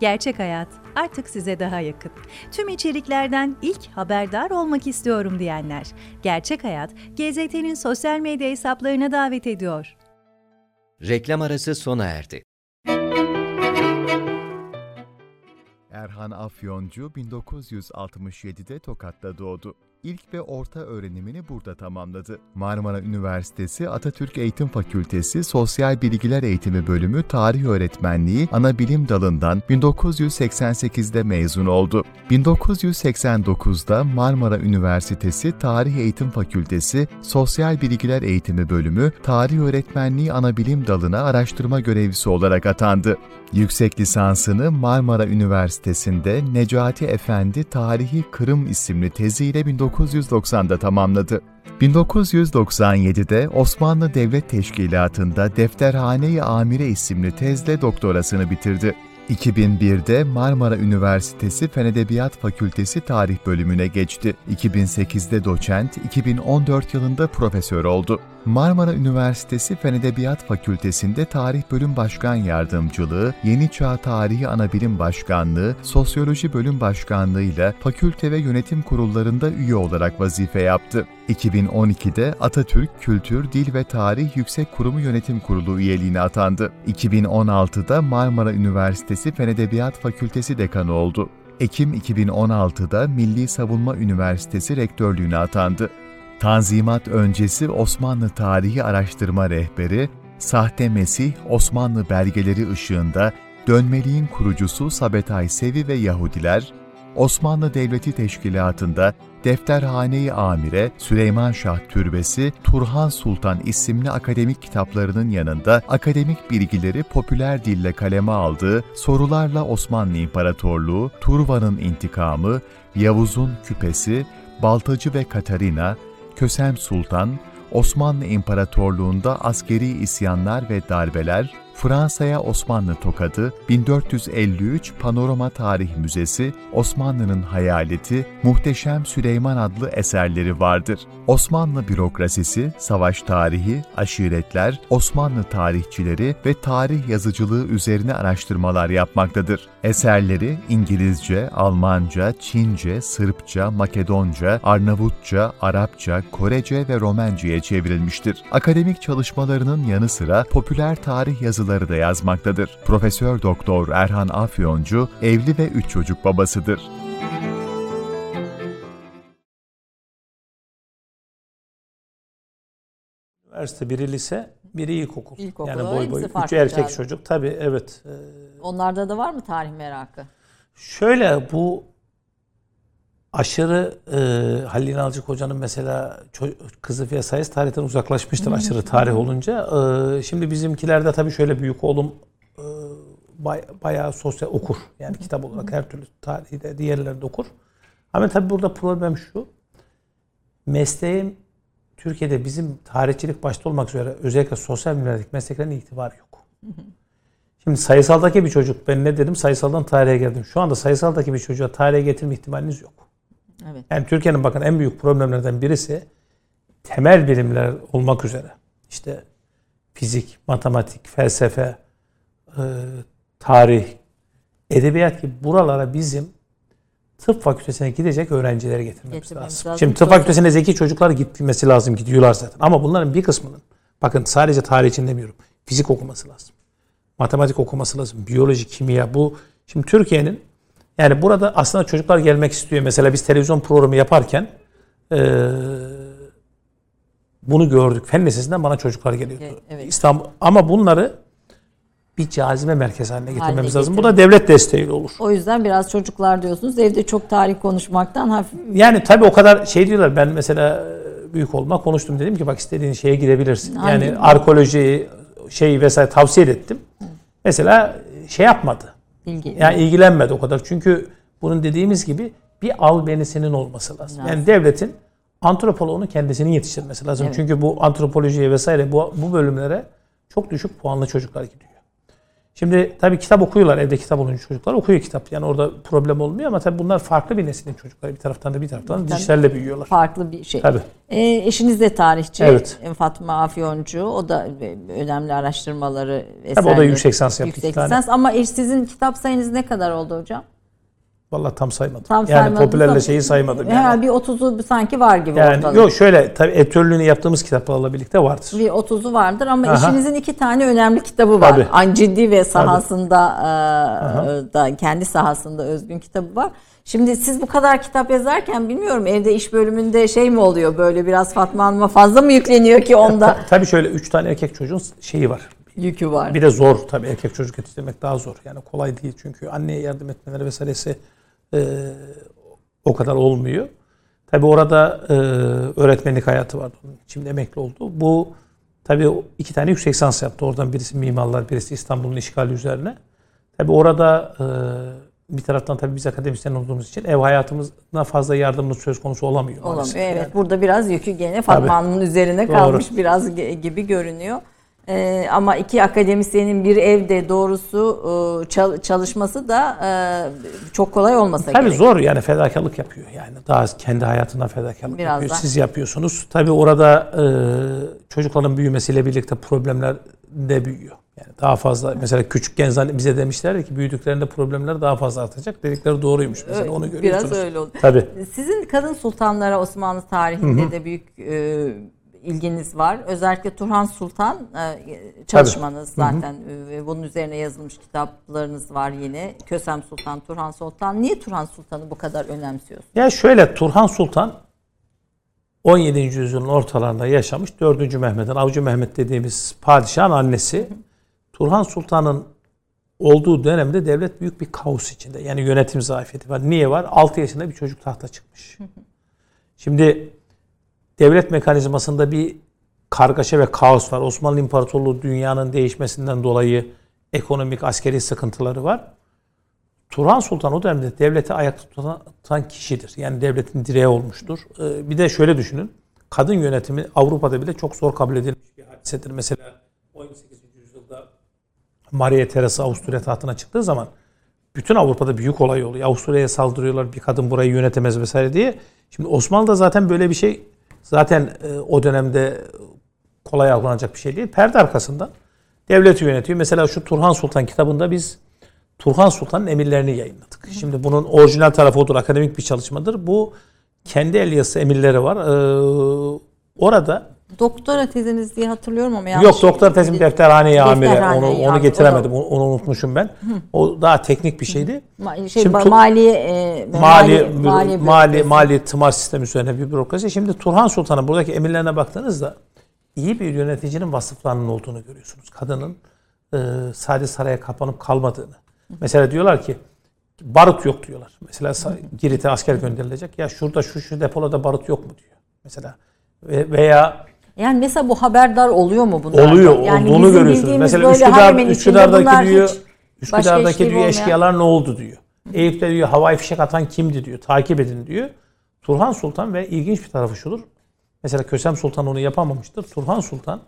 Gerçek Hayat artık size daha yakın. Tüm içeriklerden ilk haberdar olmak istiyorum diyenler. Gerçek Hayat, GZT'nin sosyal medya hesaplarına davet ediyor. Reklam arası sona erdi. Erhan Afyoncu 1967'de Tokat'ta doğdu. İlk ve orta öğrenimini burada tamamladı. Marmara Üniversitesi Atatürk Eğitim Fakültesi Sosyal Bilgiler Eğitimi Bölümü Tarih Öğretmenliği ana bilim dalından 1988'de mezun oldu. 1989'da Marmara Üniversitesi Tarih Eğitim Fakültesi Sosyal Bilgiler Eğitimi Bölümü Tarih Öğretmenliği ana bilim dalına araştırma görevlisi olarak atandı. Yüksek lisansını Marmara Üniversitesi'nde Necati Efendi Tarihi Kırım isimli teziyle 1990'da tamamladı. 1997'de Osmanlı Devlet Teşkilatı'nda Defterhane-i Amire isimli tezle doktorasını bitirdi. 2001'de Marmara Üniversitesi Fen Edebiyat Fakültesi Tarih bölümüne geçti. 2008'de doçent, 2014 yılında profesör oldu. Marmara Üniversitesi Fen Edebiyat Fakültesi'nde Tarih Bölüm Başkan Yardımcılığı, Yeni Çağ Tarihi Anabilim Başkanlığı, Sosyoloji Bölüm Başkanlığı ile fakülte ve yönetim kurullarında üye olarak vazife yaptı. 2012'de Atatürk Kültür, Dil ve Tarih Yüksek Kurumu Yönetim Kurulu üyeliğine atandı. 2016'da Marmara Üniversitesi Fen Edebiyat Fakültesi dekanı oldu. Ekim 2016'da Milli Savunma Üniversitesi rektörlüğüne atandı. Tanzimat öncesi Osmanlı Tarihi Araştırma Rehberi, Sahte Mesih Osmanlı belgeleri ışığında Dönmeliğin kurucusu Sabetay Sevi ve Yahudiler, Osmanlı Devleti Teşkilatı'nda Defterhane-i Amire, Süleyman Şah Türbesi, Turhan Sultan isimli akademik kitaplarının yanında akademik bilgileri popüler dille kaleme aldığı Sorularla Osmanlı İmparatorluğu, Turvan'ın İntikamı, Yavuz'un Küpesi, Baltacı ve Katarina, Kösem Sultan, Osmanlı İmparatorluğu'nda askeri isyanlar ve darbeler, Fransa'ya Osmanlı tokadı, 1453 Panorama Tarih Müzesi, Osmanlı'nın hayaleti, Muhteşem Süleyman adlı eserleri vardır. Osmanlı bürokrasisi, savaş tarihi, aşiretler, Osmanlı tarihçileri ve tarih yazıcılığı üzerine araştırmalar yapmaktadır. Eserleri İngilizce, Almanca, Çince, Sırpça, Makedonca, Arnavutça, Arapça, Korece ve Romenca'ya çevrilmiştir. Akademik çalışmalarının yanı sıra popüler tarih yazıları da yazmaktadır. Profesör Doktor Erhan Afyoncu evli ve üç çocuk babasıdır. Üniversite biri lise, biri ilkokul. İlkokul, yani boy boy. Farklı Üç erkek herhalde. çocuk. Tabii evet. Ee, Onlarda da var mı tarih merakı? Şöyle bu aşırı e, Halil İnalcık Hoca'nın mesela kızı ve sayıs tarihten uzaklaşmıştır aşırı tarih olunca. E, şimdi bizimkilerde tabii şöyle büyük oğlum e, bay- bayağı sosyal okur. Yani kitap olarak her türlü tarihi de diğerleri de okur. Ama tabii burada problem şu. Mesleğin Türkiye'de bizim tarihçilik başta olmak üzere özellikle sosyal bilimlerdeki mesleklerin itibarı yok. Şimdi sayısaldaki bir çocuk ben ne dedim sayısaldan tarihe geldim. Şu anda sayısaldaki bir çocuğa tarihe getirme ihtimaliniz yok. Evet. Yani Türkiye'nin bakın en büyük problemlerden birisi temel bilimler olmak üzere. İşte fizik, matematik, felsefe, e, tarih, edebiyat gibi buralara bizim tıp fakültesine gidecek öğrencileri getirmemiz Getirmemiz lazım. lazım. Şimdi tıp fakültesine zeki çocuklar gitmesi lazım, gidiyorlar zaten. Ama bunların bir kısmının, bakın sadece tarih için demiyorum, fizik okuması lazım. Matematik okuması lazım, biyoloji, kimya. Bu şimdi Türkiye'nin yani burada aslında çocuklar gelmek istiyor. Mesela biz televizyon programı yaparken eee, bunu gördük. Fen Lisesi'nden bana çocuklar geliyordu. Evet. İstanbul ama bunları bir cazibe merkezi haline getirmemiz lazım. Bu da devlet desteğiyle olur. O yüzden biraz çocuklar diyorsunuz. Evde çok tarih konuşmaktan hafif Yani tabii o kadar şey diyorlar. Ben mesela e, büyük olma konuştum dedim ki bak istediğin şeye gidebilirsin. Hangi- Yani arkeoloji şey vesaire tavsiye ettim. Mesela şey yapmadı. bilgi. Yani ilgilenmedi o kadar. Çünkü bunun dediğimiz gibi bir albenisinin olması lazım. Lazım. Yani devletin antropoloğunu kendisinin yetiştirmesi lazım. Evet. Çünkü bu antropolojiye vesaire bu, bu bölümlere çok düşük puanlı çocuklar gidiyor. Şimdi tabii kitap okuyorlar. Evde kitap olunca çocuklar okuyor kitap. Yani orada problem olmuyor ama tabii bunlar farklı bir neslin çocukları. Bir taraftan da bir taraftan Tabii. dijitalle büyüyorlar. farklı bir şey. Tabii. E, eşiniz de tarihçi. Evet. Fatma Afyoncu. O da e, önemli araştırmaları Tabii o da eserleri- yüksek lisans yaptı. Yüksek lisans. Ama sizin kitap sayınız ne kadar oldu hocam? Vallahi tam saymadım. Tam yani popülerle şeyi saymadım. Yani. Herhalde bir 30'u sanki var gibi Yani ortalık. yok şöyle tabii editörlüğünü yaptığımız kitaplarla birlikte vardır. Bir 30'u vardır ama Aha. eşinizin iki tane önemli kitabı var. Tabii. An ciddi ve sahasında e, da kendi sahasında özgün kitabı var. Şimdi siz bu kadar kitap yazarken bilmiyorum evde iş bölümünde şey mi oluyor böyle biraz Fatma Hanım'a fazla mı yükleniyor ki onda Tabii şöyle üç tane erkek çocuğun şeyi var. yükü var. Bir de zor tabii erkek çocuk yetiştirmek daha zor. Yani kolay değil çünkü anneye yardım etmeleri vesairesi e, o kadar olmuyor. Tabii orada e, öğretmenlik hayatı vardı. Şimdi emekli oldu. Bu tabii o iki tane yüksek lisans yaptı. Oradan birisi mimarlar, birisi İstanbul'un işgali üzerine. Tabii orada e, bir taraftan tabii biz akademisyen olduğumuz için ev hayatımızda fazla yardımımız söz konusu olamıyor. Olamıyor. Evet Yani. burada biraz yükü gene Fatma. Hanım'ın üzerine Doğru. kalmış biraz gibi görünüyor. Ee, ama iki akademisyenin bir evde doğrusu e, çal- çalışması da e, çok kolay olmasa Tabii gerek. zor yani fedakarlık yapıyor yani. Daha kendi hayatından fedakarlık Biraz yapıyor. da. Siz yapıyorsunuz. Tabii orada e, çocukların büyümesiyle birlikte problemler de büyüyor. Yani daha fazla mesela küçükken bize demişler ki büyüdüklerinde problemler daha fazla artacak. Dedikleri doğruymuş mesela onu görüyorsunuz. Biraz öyle oldu. Tabii. Sizin kadın sultanlara Osmanlı tarihinde de büyük e, ilginiz var. Özellikle Turhan Sultan e, çalışmanız zaten e, ve bunun üzerine yazılmış kitaplarınız var yine. Kösem Sultan, Turhan Sultan. Niye Turhan Sultan'ı bu kadar önemsiyorsunuz? Ya şöyle Turhan Sultan 17. yüzyılın ortalarında yaşamış 4. Mehmet'in Avcı Mehmet dediğimiz padişahın annesi. Turhan Sultan'ın olduğu dönemde devlet büyük bir kaos içinde. Yani yönetim zafiyeti var. Niye var? 6 yaşında bir çocuk tahta çıkmış. Şimdi devlet mekanizmasında bir kargaşa ve kaos var. Osmanlı İmparatorluğu dünyanın değişmesinden dolayı ekonomik, askeri sıkıntıları var. Turhan Sultan o dönemde devleti ayakta tutan, tutan kişidir. Yani devletin direği olmuştur. Ee, bir de şöyle düşünün. Kadın yönetimi Avrupa'da bile çok zor kabul edilmiş bir hadisedir. Mesela 18. yüzyılda Maria Teresa Avusturya tahtına çıktığı zaman bütün Avrupa'da büyük olay oluyor. Avusturya'ya saldırıyorlar bir kadın burayı yönetemez vesaire diye. Şimdi Osmanlı'da zaten böyle bir şey zaten e, o dönemde kolay algılanacak bir şey değil. Perde arkasından devleti yönetiyor. Mesela şu Turhan Sultan kitabında biz Turhan Sultan'ın emirlerini yayınladık. Şimdi bunun orijinal tarafı odur, akademik bir çalışmadır. Bu kendi el yazısı emirleri var. Ee, orada Doktora teziniz diye hatırlıyorum ama yanlış. yok doktor tezim defterhane amire Defterhane onu, onu amiri, getiremedim. Onu, onu unutmuşum ben. O daha teknik bir şeydi. Ma- şey, Şimdi maliye, e, Mali mali, mali mali, tımar sistemi üzerine bir bürokrasi. Şimdi Turhan Sultan'ın buradaki emirlerine baktığınızda iyi bir yöneticinin vasıflarının olduğunu görüyorsunuz. Kadının e, sadece saraya kapanıp kalmadığını. Mesela diyorlar ki barut yok diyorlar. Mesela Girit'e asker gönderilecek. Ya şurada şu şu depoda barut yok mu diyor. Mesela Ve- veya Yani mesela bu haberdar oluyor mu bunlar? oluyor Yani olduğunu görüyorsunuz. Mesela Üsküdar, Üsküdar'daki diyor Üsküdar'daki diyor eşkıyalar ne oldu diyor. Eyüp'te diyor havai fişek atan kimdi diyor. Takip edin diyor. Turhan Sultan ve ilginç bir tarafı şudur. Mesela Kösem Sultan onu yapamamıştır. Turhan Sultan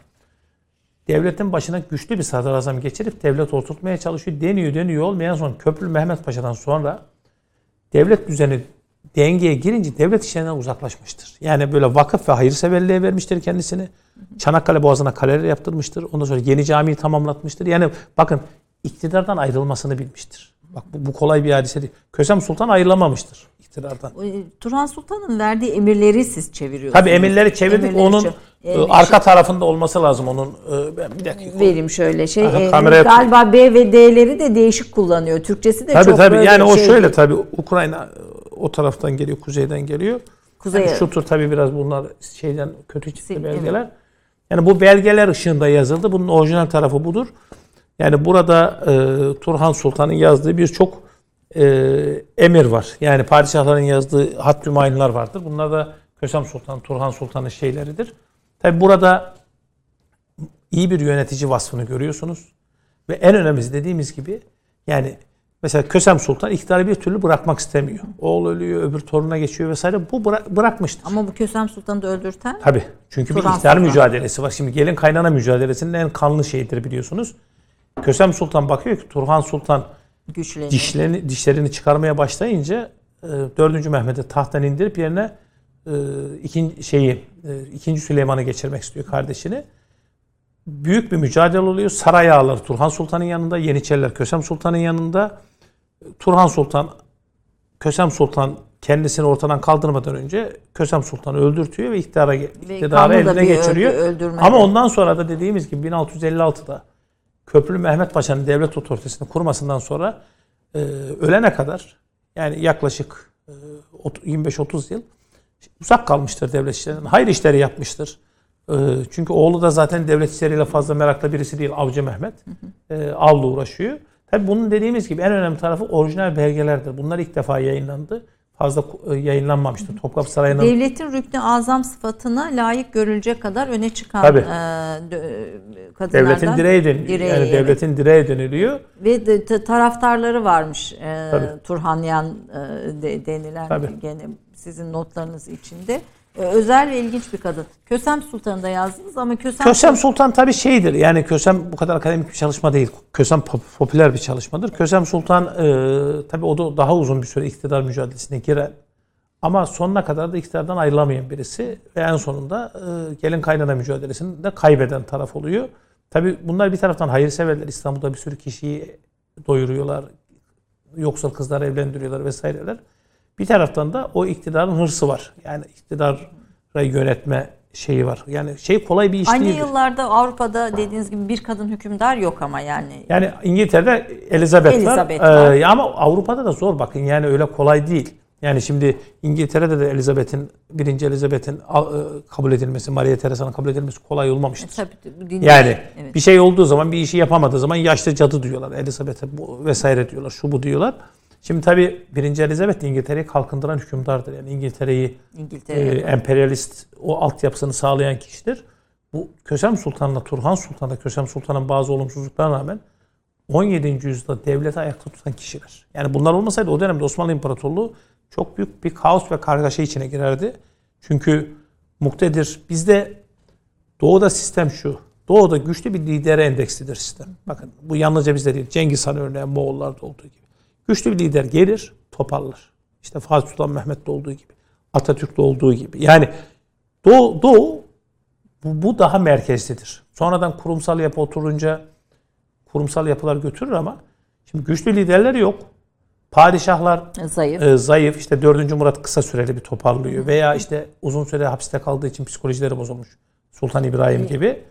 devletin başına güçlü bir sadrazam geçirip devlet oturtmaya çalışıyor. Deniyor deniyor olmayan son Köprülü Mehmet Paşa'dan sonra devlet düzeni dengeye girince devlet işlerinden uzaklaşmıştır. Yani böyle vakıf ve hayırseverliğe vermiştir kendisini. Çanakkale Boğazı'na kaleler yaptırmıştır. Ondan sonra yeni camiyi tamamlatmıştır. Yani bakın iktidardan ayrılmasını bilmiştir. Bak bu, bu kolay bir hadise değil. Kösem Sultan ayrılamamıştır iktidardan. O, e, Turhan Sultan'ın verdiği emirleri siz çeviriyorsunuz. Tabii emirleri çevirdik. Emirleri onun çö- e, arka tarafında olması lazım onun. E, ben bir dakika. vereyim şöyle şey. Aha, e, galiba B ve D'leri de değişik kullanıyor. Türkçesi de Tabii çok tabii. böyle Yani o şey şöyle değil. tabii Ukrayna o taraftan geliyor, kuzeyden geliyor. Kuzeye. Yani şu tür tabii biraz bunlar şeyden kötü çıktı Sil- belgeler. Yani bu belgeler ışığında yazıldı. Bunun orijinal tarafı budur. Yani burada e, Turhan Sultan'ın yazdığı birçok e, emir var. Yani padişahların yazdığı hat mayınlar vardır. Bunlar da Kösem Sultan, Turhan Sultan'ın şeyleridir. Tabi burada iyi bir yönetici vasfını görüyorsunuz. Ve en önemlisi dediğimiz gibi yani mesela Kösem Sultan iktidarı bir türlü bırakmak istemiyor. Oğul ölüyor, öbür toruna geçiyor vesaire. Bu bıra- bırakmıştır. Ama bu Kösem Sultan'ı da öldürten Tabii. Çünkü bir Turan iktidar Sultan. mücadelesi var. Şimdi gelin kaynana mücadelesinin en kanlı şeyidir biliyorsunuz. Kösem Sultan bakıyor ki Turhan Sultan güçleniyor. dişlerini, dişlerini çıkarmaya başlayınca e, 4. Mehmet'i tahttan indirip yerine e, ikinci şeyi e, ikinci Süleyman'ı geçirmek istiyor kardeşini. Büyük bir mücadele oluyor. Saray ağaları Turhan Sultan'ın yanında, Yeniçeriler Kösem Sultan'ın yanında. Turhan Sultan Kösem Sultan kendisini ortadan kaldırmadan önce Kösem Sultan'ı öldürtüyor ve iktidara iktidarı eline geçiriyor. öldü- Ama ondan sonra da dediğimiz gibi 1656'da Köprülü Mehmet Paşa'nın devlet otoritesini kurmasından sonra e, ölene kadar yani yaklaşık e, ot- 25-30 yıl uzak kalmıştır devlet işlerinden. Hayır işleri yapmıştır. E, çünkü oğlu da zaten devlet işleriyle fazla meraklı birisi değil Avcı Mehmet. E, avla uğraşıyor. Tabi bunun dediğimiz gibi en önemli tarafı orijinal belgelerdir. Bunlar ilk defa yayınlandı. Fazla e, yayınlanmamıştı. Topkapı Sarayı'nın Devletin rüknü azam sıfatına layık görülecek kadar öne çıkan Tabii. e, kadınlardan. devletin direği deniliyor. Direği, yani evet. devletin direği deniliyor. Ve de, de- taraftarları varmış e, Tabii. Turhanyan e, de, denilen Tabii. gene sizin notlarınız içinde. E, özel ve ilginç bir kadın. Kösem Sultan'ı da yazdınız ama Kösem, Kösem Sultan tabii şeydir. Yani Kösem bu kadar akademik bir çalışma değil. Kösem pop- popüler bir çalışmadır. Kösem Sultan e, tabii o da daha uzun bir süre iktidar mücadelesine giren ama sonuna kadar da iktidardan ayrılamayan birisi ve en sonunda e, gelin kaynana mücadelesini de kaybeden taraf oluyor. Tabii bunlar bir taraftan hayırseverler. İstanbul'da bir sürü kişiyi doyuruyorlar. Yoksul kızlar evlendiriyorlar vesaireler. Bir taraftan da o iktidarın hırsı var. Yani iktidarı yönetme şeyi var. Yani şey kolay bir iş Aynı değildir. yıllarda Avrupa'da dediğiniz gibi bir kadın hükümdar yok ama yani. Yani İngiltere'de Elizabeth, Elizabeth var. var. Ee, ama Avrupa'da da zor bakın yani öyle kolay değil. Yani şimdi İngiltere'de de Elizabeth'in, birinci Elizabeth'in e, kabul edilmesi, Maria Teresa'nın kabul edilmesi kolay E, olmamıştır. tabii, bu din- Yani evet. bir şey olduğu zaman bir işi yapamadığı zaman yaşlı cadı diyorlar. Elizabeth'e bu vesaire diyorlar. Şu bu diyorlar. Şimdi tabii birinci Elizabeth İngiltere'yi kalkındıran hükümdardır. Yani İngiltere'yi İngiltere. e, emperyalist o altyapısını sağlayan kişidir. Bu Kösem Sultan'la Turhan Sultan'la Kösem Sultan'ın bazı olumsuzluklarına rağmen 17. yüzyılda devleti ayakta tutan kişiler. Yani bunlar olmasaydı o dönemde Osmanlı İmparatorluğu çok büyük bir kaos ve kargaşa içine girerdi. Çünkü muktedir bizde doğuda sistem şu. Doğuda güçlü bir lidere endekslidir sistem. Bakın bu yalnızca bizde değil. Cengiz Han örneğin Moğollarda olduğu gibi. Güçlü bir lider gelir, toparlar. İşte Fatih Sultan Mehmet'te olduğu gibi. Atatürk'te olduğu gibi. Yani Doğu, Doğu bu, bu daha merkezlidir. Sonradan kurumsal yapı oturunca kurumsal yapılar götürür ama şimdi güçlü liderler yok. Padişahlar Zayıf. e, zayıf. İşte 4. Murat kısa süreli bir toparlıyor. Veya işte uzun süre hapiste kaldığı için psikolojileri bozulmuş. Sultan İbrahim gibi.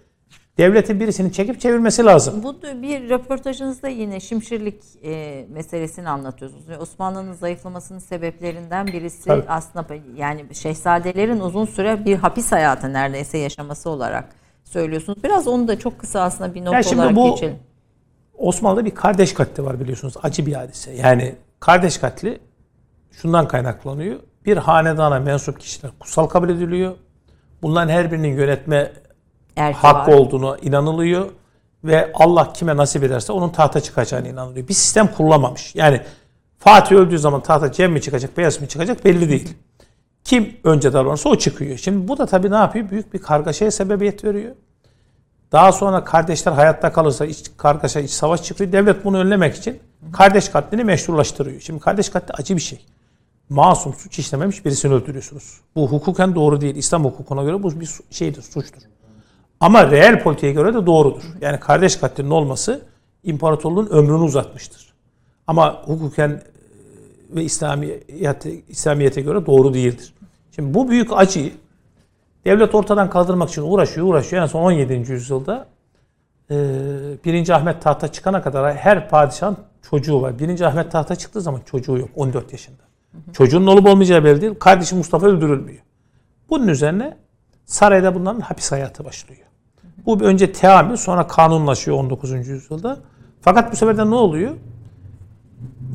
Devletin birisini çekip çevirmesi lazım. Bu bir röportajınızda yine şimşirlik e, meselesini anlatıyorsunuz. Osmanlı'nın zayıflamasının sebeplerinden birisi Tabii. aslında yani şehzadelerin uzun süre bir hapis hayatı neredeyse yaşaması olarak söylüyorsunuz. Biraz onu da çok kısa aslında bir not Ya şimdi olarak bu- geçelim. Osmanlı'da bir kardeş katli var biliyorsunuz. Acı bir hadise. Yani kardeş katli şundan kaynaklanıyor. Bir hanedana mensup kişiler kutsal kabul ediliyor. Bunların her birinin yönetme Erki hakkı var. olduğunu inanılıyor ve Allah kime nasip ederse onun tahta çıkacağına inanılıyor. Bir sistem kurulamamış. Yani Fatih öldüğü zaman tahta Cem mi çıkacak, Beyaz mı çıkacak belli değil. Kim önce davranırsa o çıkıyor. Şimdi bu da tabii ne yapıyor? Büyük bir kargaşaya sebebiyet veriyor. Daha sonra kardeşler hayatta kalırsa iç kargaşa, iç savaş çıkıyor. Devlet bunu önlemek için kardeş katlini meşrulaştırıyor. Şimdi kardeş katli acı bir şey. masum suç işlememiş birisini öldürüyorsunuz. Bu hukuken doğru değil. İslam hukukuna göre bu bir şeydir, suçtur. Ama reel politiğe göre de doğrudur. Yani kardeş katlinin olması imparatorluğun ömrünü uzatmıştır. Ama hukuken e, ve İslamiyete, İslamiyete göre doğru değildir. Şimdi bu büyük acıyı devlet ortadan kaldırmak için uğraşıyor, uğraşıyor. En son 17. yüzyılda e, 1. Ahmet tahta çıkana kadar her padişahın çocuğu var. 1. Ahmet tahta çıktığı zaman çocuğu yok 14 yaşında. Çocuğunun olup olmayacağı belli değil. Kardeşi Mustafa öldürülmüyor. Bunun üzerine sarayda bunların hapis hayatı başlıyor. Bu önce teamül sonra kanunlaşıyor 19. yüzyılda. Fakat bu sefer de ne oluyor?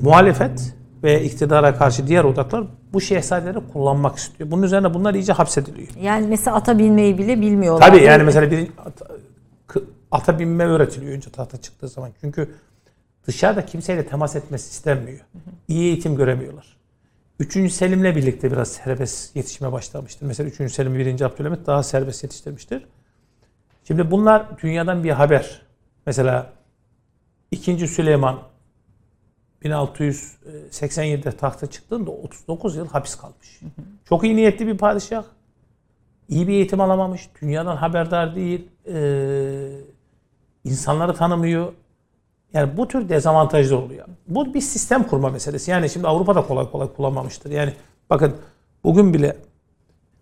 Muhalefet ve iktidara karşı diğer odaklar bu şehzadeleri kullanmak istiyor. Bunun üzerine bunlar iyice hapsediliyor. Yani mesela ata binmeyi bile bilmiyorlar. Tabii yani mesela bir ata, binme öğretiliyor önce tahta çıktığı zaman. Çünkü dışarıda kimseyle temas etmesi istenmiyor. İyi eğitim göremiyorlar. Üçüncü Selim'le birlikte biraz serbest yetişme başlamıştır. Mesela 3. Selim 1. Abdülhamit daha serbest yetiştirmiştir. Şimdi bunlar dünyadan bir haber. Mesela 2. Süleyman 1687'de tahta çıktığında 39 yıl hapis kalmış. Çok iyi niyetli bir padişah. İyi bir eğitim alamamış. Dünyadan haberdar değil. Ee, insanları tanımıyor. Yani bu tür dezavantajlar oluyor. Bu bir sistem kurma meselesi. Yani şimdi Avrupa'da kolay kolay kullanmamıştır. Yani bakın bugün bile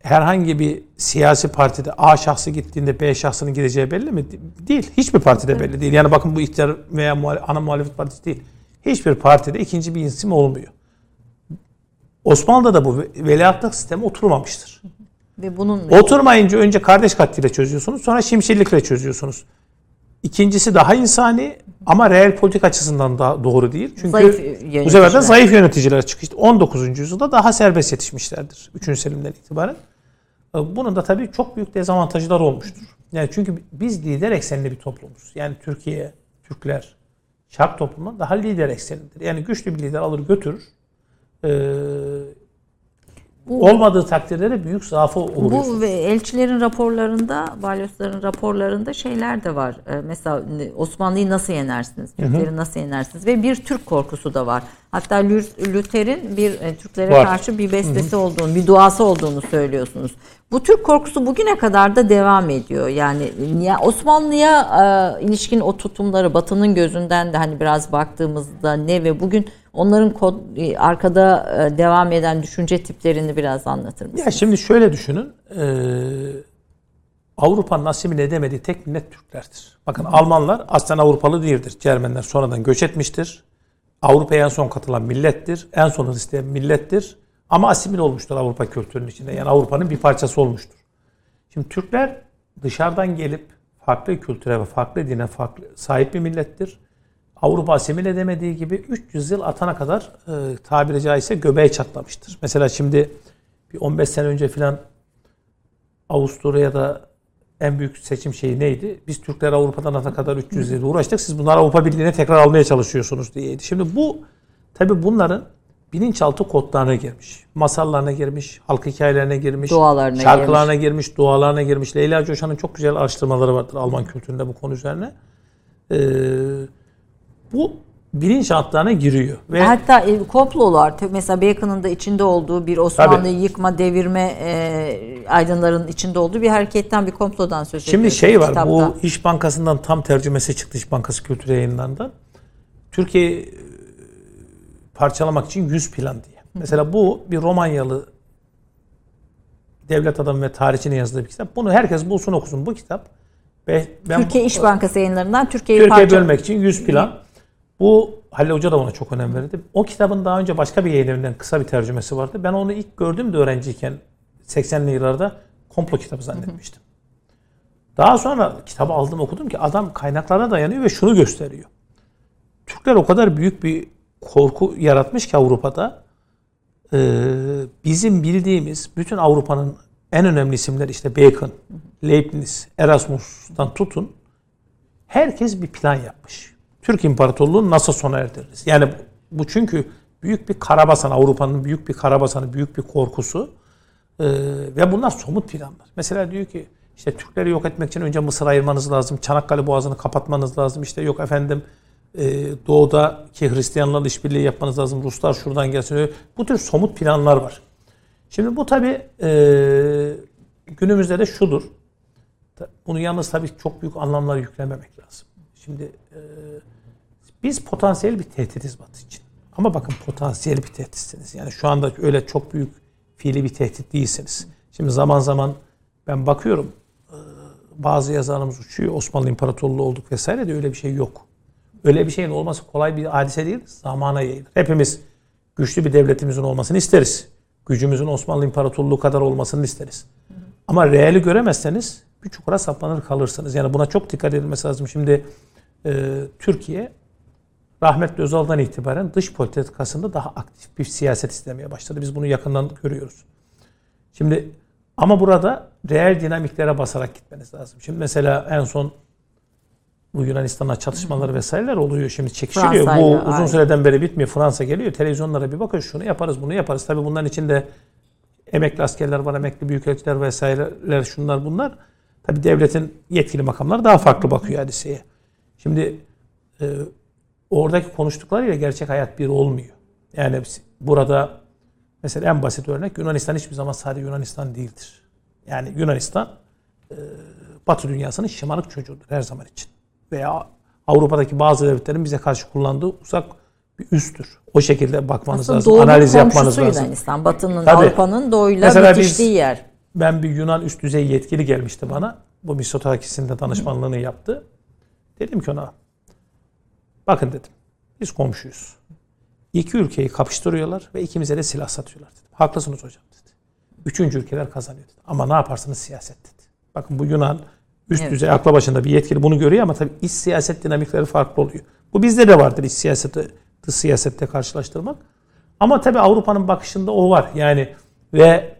herhangi bir siyasi partide A şahsı gittiğinde B şahsının gideceği belli mi? Değil. Hiçbir partide belli değil. Yani bakın bu iktidar veya muhal- ana muhalefet partisi değil. Hiçbir partide ikinci bir isim olmuyor. Osmanlı'da da bu veliahtlık sistemi oturmamıştır. Ve bunun Oturmayınca önce kardeş katliyle çözüyorsunuz, sonra şimşirlikle çözüyorsunuz. İkincisi daha insani ama reel politik açısından da doğru değil. Çünkü Zayıf bu sefer de zayıf yöneticiler çıkıştı. 19. yüzyılda daha serbest yetişmişlerdir. 3. Selim'den itibaren. Ee, Bunun da tabii çok büyük dezavantajları olmuştur. Yani çünkü biz lider eksenli bir toplumuz. Yani Türkiye, Türkler, Şark toplumundan daha lider eksenindir. Yani güçlü bir lider alır götürür. Ee, Bu- olmadığı takdirde de büyük zaafı uğruyorsunuz. Bu elçilerin raporlarında, balyozların raporlarında şeyler de var. Ee, mesela Osmanlı'yı nasıl yenersiniz? Türkleri nasıl yenersiniz? Ve bir Türk korkusu da var. Hatta Luther'in bir e, Türklere Var. karşı bir bestesi olduğunu, bir duası olduğunu söylüyorsunuz. Bu Türk korkusu bugüne kadar da devam ediyor. Yani ya Osmanlı'ya e, ilişkin o tutumları Batı'nın gözünden de hani biraz baktığımızda ne ve bugün onların kod, e, arkada e, devam eden düşünce tiplerini biraz anlatır mısınız? Ya şimdi şöyle düşünün. eee, Avrupa'nın asimile edemediği tek millet Türklerdir. Bakın Almanlar aslen Avrupalı değildir. Cermenler sonradan göç etmiştir. Avrupa'ya en son katılan millettir. En son Hristiyan millettir. Ama asimil olmuştur Avrupa kültürünün içinde. Yani Avrupa'nın bir parçası olmuştur. Şimdi Türkler dışarıdan gelip farklı kültüre ve farklı dine farklı sahip bir millettir. Avrupa asimil edemediği gibi 300 yıl atana kadar e, tabiri caizse göbeği çatlamıştır. Mesela şimdi bir 15 sene önce filan Avusturya'da en büyük seçim şeyi neydi? Biz Türkler Avrupa'dan ata kadar 300 yıl uğraştık. Siz bunları Avrupa Birliği'ne tekrar almaya çalışıyorsunuz diyeydi. Şimdi bu tabi bunların bilinçaltı kodlarına girmiş. Masallarına girmiş, halk hikayelerine girmiş, Dualarına şarkılarına girmiş. dualarına girmiş. Leyla Coşan'ın çok güzel araştırmaları vardır Alman kültüründe bu konu üzerine. Ee, bu bilinçaltlarına giriyor. Ve Hatta e, komplolar mesela Bacon'ın da içinde olduğu bir Osmanlı'yı yıkma, devirme e, aydınların içinde olduğu bir hareketten bir komplodan söz Şimdi ediyoruz şey var kitapta. bu İş Bankası'ndan tam tercümesi çıktı İş Bankası Kültür Yayınları'ndan. Türkiye e, parçalamak için 100 plan diye. Mesela bu bir Romanyalı devlet adamı ve tarihçinin yazdığı bir kitap. Bunu herkes bulsun okusun bu kitap. Ben Türkiye İş Bankası yayınlarından Türkiye'yi Türkiye parça... bölmek için 100 plan. Bu Halil Hoca da ona çok önem verdi. O kitabın daha önce başka bir yayın evinden kısa bir tercümesi vardı. Ben onu ilk gördüğümde öğrenciyken 80'li yıllarda komplo kitabı zannetmiştim. Daha sonra kitabı aldım okudum ki adam kaynaklara dayanıyor ve şunu gösteriyor. Türkler o kadar büyük bir korku yaratmış ki Avrupa'da e, bizim bildiğimiz bütün Avrupa'nın en önemli isimleri işte Bacon, Leibniz, Erasmus'tan tutun herkes bir plan yapmış. Türk İmparatorluğu'nu nasıl sona erdiririz? Yani bu- bu çünkü büyük bir karabasan, Avrupa'nın büyük bir karabasanı, büyük bir korkusu Ee, ve bunlar somut planlar. Mesela diyor ki işte Türkleri yok etmek için önce Mısır ayırmanız lazım, Çanakkale Boğazı'nı kapatmanız lazım, işte yok efendim e, doğudaki Hristiyanlarla işbirliği yapmanız lazım. Ruslar şuradan gelsin. Bu tür somut planlar var. Şimdi bu tabi e, günümüzde de şudur. Bunu yalnız tabii çok büyük anlamlar yüklememek lazım. Şimdi e, biz potansiyel bir tehditiz Batı için. Ama bakın potansiyel bir tehditsiniz. Yani şu anda öyle çok büyük fiili bir tehdit değilsiniz. Şimdi zaman zaman ben bakıyorum e, bazı yazarlarımız uçuyor. Osmanlı İmparatorluğu olduk vesaire de öyle bir şey yok. Öyle bir şeyin olması kolay bir hadise değil. Zamana yayılır. Hepimiz güçlü bir devletimizin olmasını isteriz. Gücümüzün Osmanlı İmparatorluğu kadar olmasını isteriz. Ama reali göremezseniz bir çukura saplanır kalırsınız. Yani buna çok dikkat edilmesi lazım. Şimdi e, Türkiye rahmetli Özal'dan itibaren dış politikasında daha aktif bir siyaset istemeye başladı. Biz bunu yakından görüyoruz. Şimdi ama burada reel dinamiklere basarak gitmeniz lazım. Şimdi mesela en son bu Yunanistan'la çatışmaları vesaireler oluyor. Şimdi çekişiliyor. Bu uzun aynen. süreden beri bitmiyor. Fransa geliyor. Televizyonlara bir bakın şunu yaparız bunu yaparız. Tabii bunların içinde emekli askerler var, emekli büyükelçiler vesaireler şunlar bunlar. Tabii devletin yetkili makamları daha farklı bakıyor hadiseye. Şimdi e, oradaki konuştuklarıyla gerçek hayat bir olmuyor. Yani burada mesela en basit örnek Yunanistan hiçbir zaman sadece Yunanistan değildir. Yani Yunanistan e, Batı dünyasının şımarık çocuğudur her zaman için. Veya Avrupa'daki bazı devletlerin bize karşı kullandığı uzak bir üsttür. O şekilde bakmanız Aslında lazım. Analiz yapmanız lazım. Yunanistan. Batı'nın, Avrupa'nın doğuyla Mesela bitiştiği biz, yer. Ben bir Yunan üst düzey yetkili gelmişti bana. Bu Mitsotakis'in danışmanlığını yaptı. Dedim ki ona bakın dedim biz komşuyuz. İki ülkeyi kapıştırıyorlar ve ikimize de silah satıyorlar dedim. Haklısınız hocam dedi. Üçüncü ülkeler kazanıyor dedi. Ama ne yaparsınız siyaset dedi. Bakın bu Yunan üst evet. düzey akla başında bir yetkili bunu görüyor ama tabii iç siyaset dinamikleri farklı oluyor. Bu bizde de vardır iç siyasette, dış siyasette karşılaştırmak. Ama tabii Avrupa'nın bakışında o var. Yani ve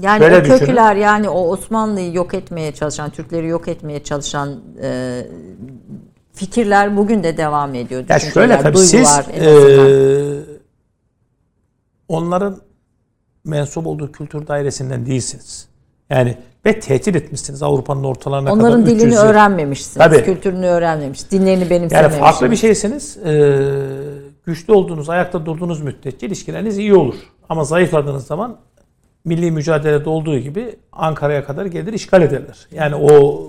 yani Böyle o düşünün. yani o Osmanlı'yı yok etmeye çalışan, Türkleri yok etmeye çalışan e, fikirler bugün de devam ediyor. Ya şöyle tabii siz e, onların mensup olduğu kültür dairesinden değilsiniz. Yani ve tehdit etmişsiniz Avrupa'nın ortalarına Onların kadar. Onların dilini öğrenmemişsiniz. Tabii. Kültürünü öğrenmemiş. Dinlerini benimsememişsiniz. Yani farklı bir şeysiniz. E, güçlü olduğunuz, ayakta durduğunuz müddetçe ilişkileriniz iyi olur. Ama zayıfladığınız zaman milli mücadelede olduğu gibi Ankara'ya kadar gelir işgal ederler. Yani o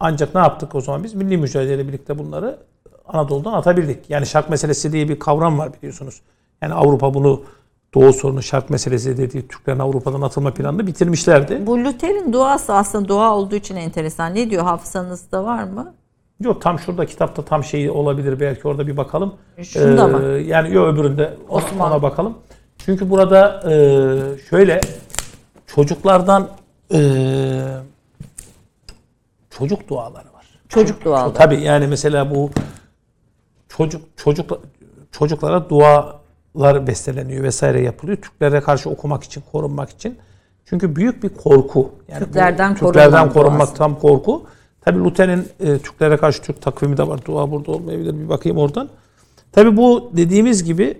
ancak ne yaptık o zaman biz? Milli mücadele birlikte bunları Anadolu'dan atabildik. Yani şark meselesi diye bir kavram var biliyorsunuz. Yani Avrupa bunu Doğu sorunu şark meselesi dediği Türklerin Avrupa'dan atılma planını bitirmişlerdi. Bu Luther'in duası aslında dua olduğu için enteresan. Ne diyor hafızanızda var mı? Yok tam şurada kitapta tam şeyi olabilir belki orada bir bakalım. Şunda ee, mı? Yani yok öbüründe Osman. ona bakalım. Çünkü burada e, şöyle çocuklardan e, çocuk duaları var. Çocuk duaları. Tabii yani mesela bu çocuk çocuk çocuklara dualar besteleniyor vesaire yapılıyor. Türklere karşı okumak için, korunmak için. Çünkü büyük bir korku. Yani Türklerden, bu, Türklerden korunmak tam korku. Tabi Luther'in e, Türklere karşı Türk takvimi de var. Dua burada olmayabilir. Bir bakayım oradan. Tabi bu dediğimiz gibi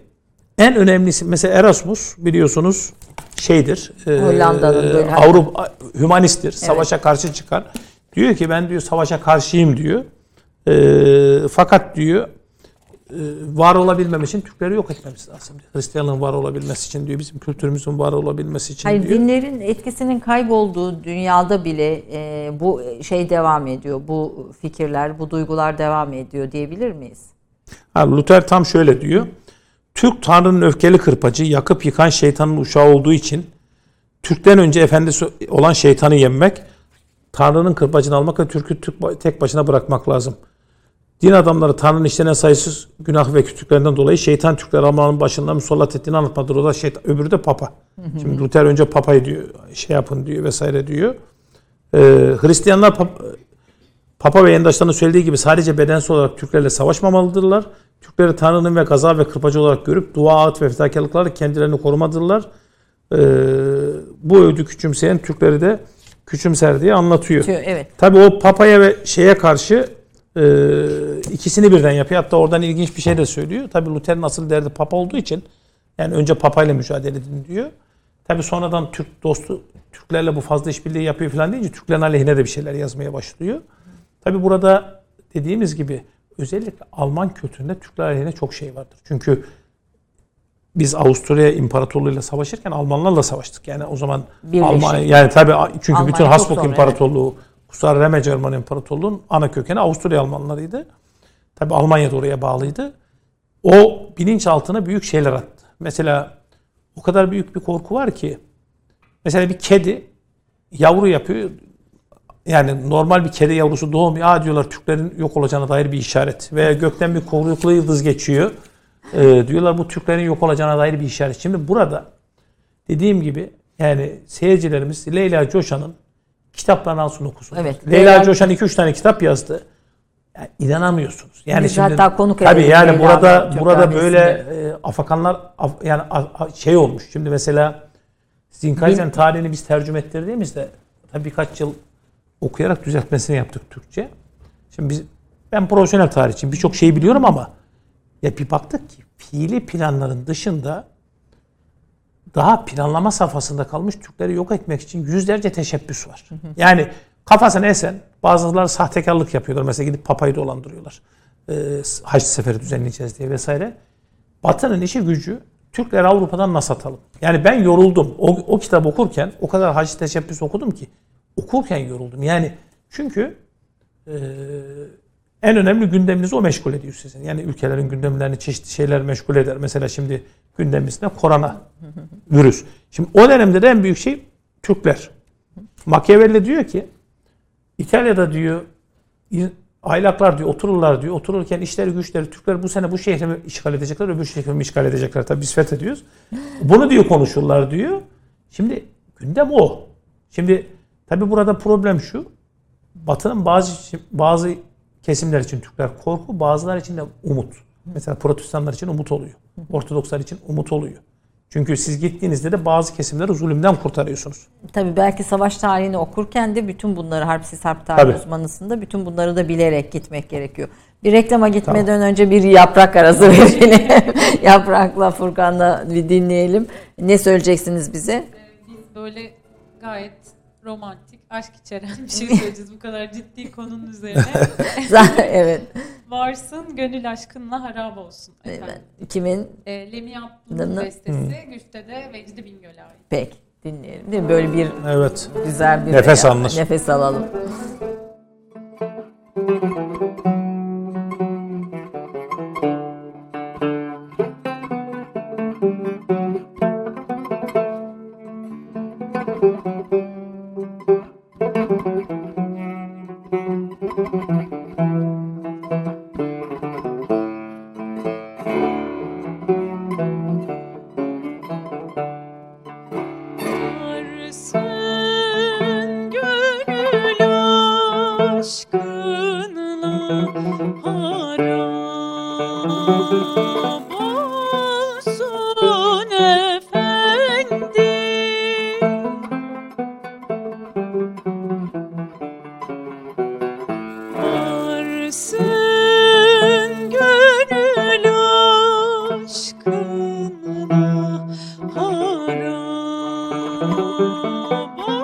en önemlisi mesela Erasmus biliyorsunuz şeydir. E, Hollanda'nın böyle Avrupa hümanisttir. Evet. Savaşa karşı çıkar. Diyor ki ben diyor savaşa karşıyım diyor. E, fakat diyor e, var olabilmem için Türkleri yok etmemiz lazım. Diyor. Hristiyanlığın var olabilmesi için diyor. Bizim kültürümüzün var olabilmesi için Hayır, diyor. Dinlerin etkisinin kaybolduğu dünyada bile e, bu şey devam ediyor. Bu fikirler, bu duygular devam ediyor diyebilir miyiz? Ha, Luther tam şöyle diyor. Türk Tanrı'nın öfkeli kırpacı, yakıp yıkan şeytanın uşağı olduğu için Türk'ten önce efendisi olan şeytanı yenmek, Tanrı'nın kırpacını almak ve Türk'ü Türk tek başına bırakmak lazım. Din adamları Tanrı'nın işlenen sayısız günah ve kötülüklerinden dolayı şeytan Türkler Alman'ın başından musallat ettiğini anlatmadır. O da şeytan. Öbürü de Papa. Hı hı. Şimdi Luther önce Papa'yı diyor, şey yapın diyor vesaire diyor. Ee, Hristiyanlar Papa, Papa ve yandaşlarının söylediği gibi sadece bedensel olarak Türklerle savaşmamalıdırlar. Türkleri Tanrı'nın ve gaza ve kırpacı olarak görüp dua, at ve fedakarlıklarla kendilerini korumadırlar. Ee, bu ödü küçümseyen Türkleri de küçümser diye anlatıyor. Evet. Tabi o papaya ve şeye karşı e, ikisini birden yapıyor. Hatta oradan ilginç bir şey de söylüyor. Tabi Luther'in asıl derdi papa olduğu için yani önce papayla mücadele edin diyor. Tabi sonradan Türk dostu Türklerle bu fazla işbirliği yapıyor falan deyince Türklerin aleyhine de bir şeyler yazmaya başlıyor. Tabi burada dediğimiz gibi özellikle Alman kültüründe Türkler aleyhine çok şey vardır. Çünkü biz Avusturya İmparatorluğu'yla savaşırken Almanlarla savaştık. Yani o zaman Birleşik. Almanya yani tabii çünkü Almanya bütün Habsburg İmparatorluğu, Kusar Reme Cermen İmparatorluğu'nun ana kökeni Avusturya Almanlarıydı. Tabii Almanya da oraya bağlıydı. O bilinçaltına büyük şeyler attı. Mesela o kadar büyük bir korku var ki mesela bir kedi yavru yapıyor. Yani normal bir kedi yavrusu doğmuyor. Aa diyorlar Türklerin yok olacağına dair bir işaret. Veya gökten bir kuyruklu yıldız geçiyor. Ee, diyorlar bu Türklerin yok olacağına dair bir işaret. Şimdi burada dediğim gibi yani seyircilerimiz Leyla Coşan'ın kitaplarını alsın okusun. Evet. Leyla, Leyla- Coşan 2-3 tane kitap yazdı. Yani inanamıyorsunuz. Yani Biz hatta konuk tabii yani Leyla'nın burada Türk burada ailesinde. böyle e, afakanlar af- yani a- a- şey olmuş. Şimdi mesela Zinkayzen tarihini biz tercüme ettirdiğimizde tabii birkaç yıl okuyarak düzeltmesini yaptık Türkçe. Şimdi biz ben profesyonel tarihçiyim. Birçok şeyi biliyorum ama ya bir baktık ki fiili planların dışında daha planlama safhasında kalmış Türkleri yok etmek için yüzlerce teşebbüs var. Yani kafasına esen bazıları sahtekarlık yapıyorlar. Mesela gidip papayı dolandırıyorlar. Ee, haç seferi düzenleyeceğiz diye vesaire. Batı'nın işi gücü Türkleri Avrupa'dan nasıl atalım? Yani ben yoruldum. O, o kitap okurken o kadar hac teşebbüs okudum ki okurken yoruldum. Yani çünkü e, en önemli gündeminizi o meşgul ediyor sizin. Yani ülkelerin gündemlerini çeşitli şeyler meşgul eder. Mesela şimdi gündemimizde korona virüs. Şimdi o dönemde de en büyük şey Türkler. Machiavelli diyor ki İtalya'da diyor aylaklar diyor otururlar diyor. Otururken işleri güçleri Türkler bu sene bu şehri mi işgal edecekler öbür şehri mi işgal edecekler. Tabii biz fethediyoruz. Bunu diyor konuşurlar diyor. Şimdi gündem o. Şimdi tabii burada problem şu. Batı'nın bazı bazı kesimler için Türkler korku, bazılar için de umut. Mesela protestanlar için umut oluyor. Ortodokslar için umut oluyor. Çünkü siz gittiğinizde de bazı kesimleri zulümden kurtarıyorsunuz. Tabii belki savaş tarihini okurken de bütün bunları harpsiz harp tarihi Tabii. uzmanısında bütün bunları da bilerek gitmek gerekiyor. Bir reklama gitmeden önce bir yaprak arası verelim. Yaprak'la Furkan'la bir dinleyelim. Ne söyleyeceksiniz bize? Biz böyle gayet romantik, aşk içeren bir şey söyleyeceğiz bu kadar ciddi konunun üzerine. evet. Varsın gönül aşkınla harap olsun efendim. evet. Kimin? E, Lemi Abdul'un bestesi, Güçte de Vecdi Bingöl'e ait. Pek dinleyelim. Değil mi? Böyle bir Evet. güzel bir Nefes alınır. Nefes alalım. Varsın harap olsun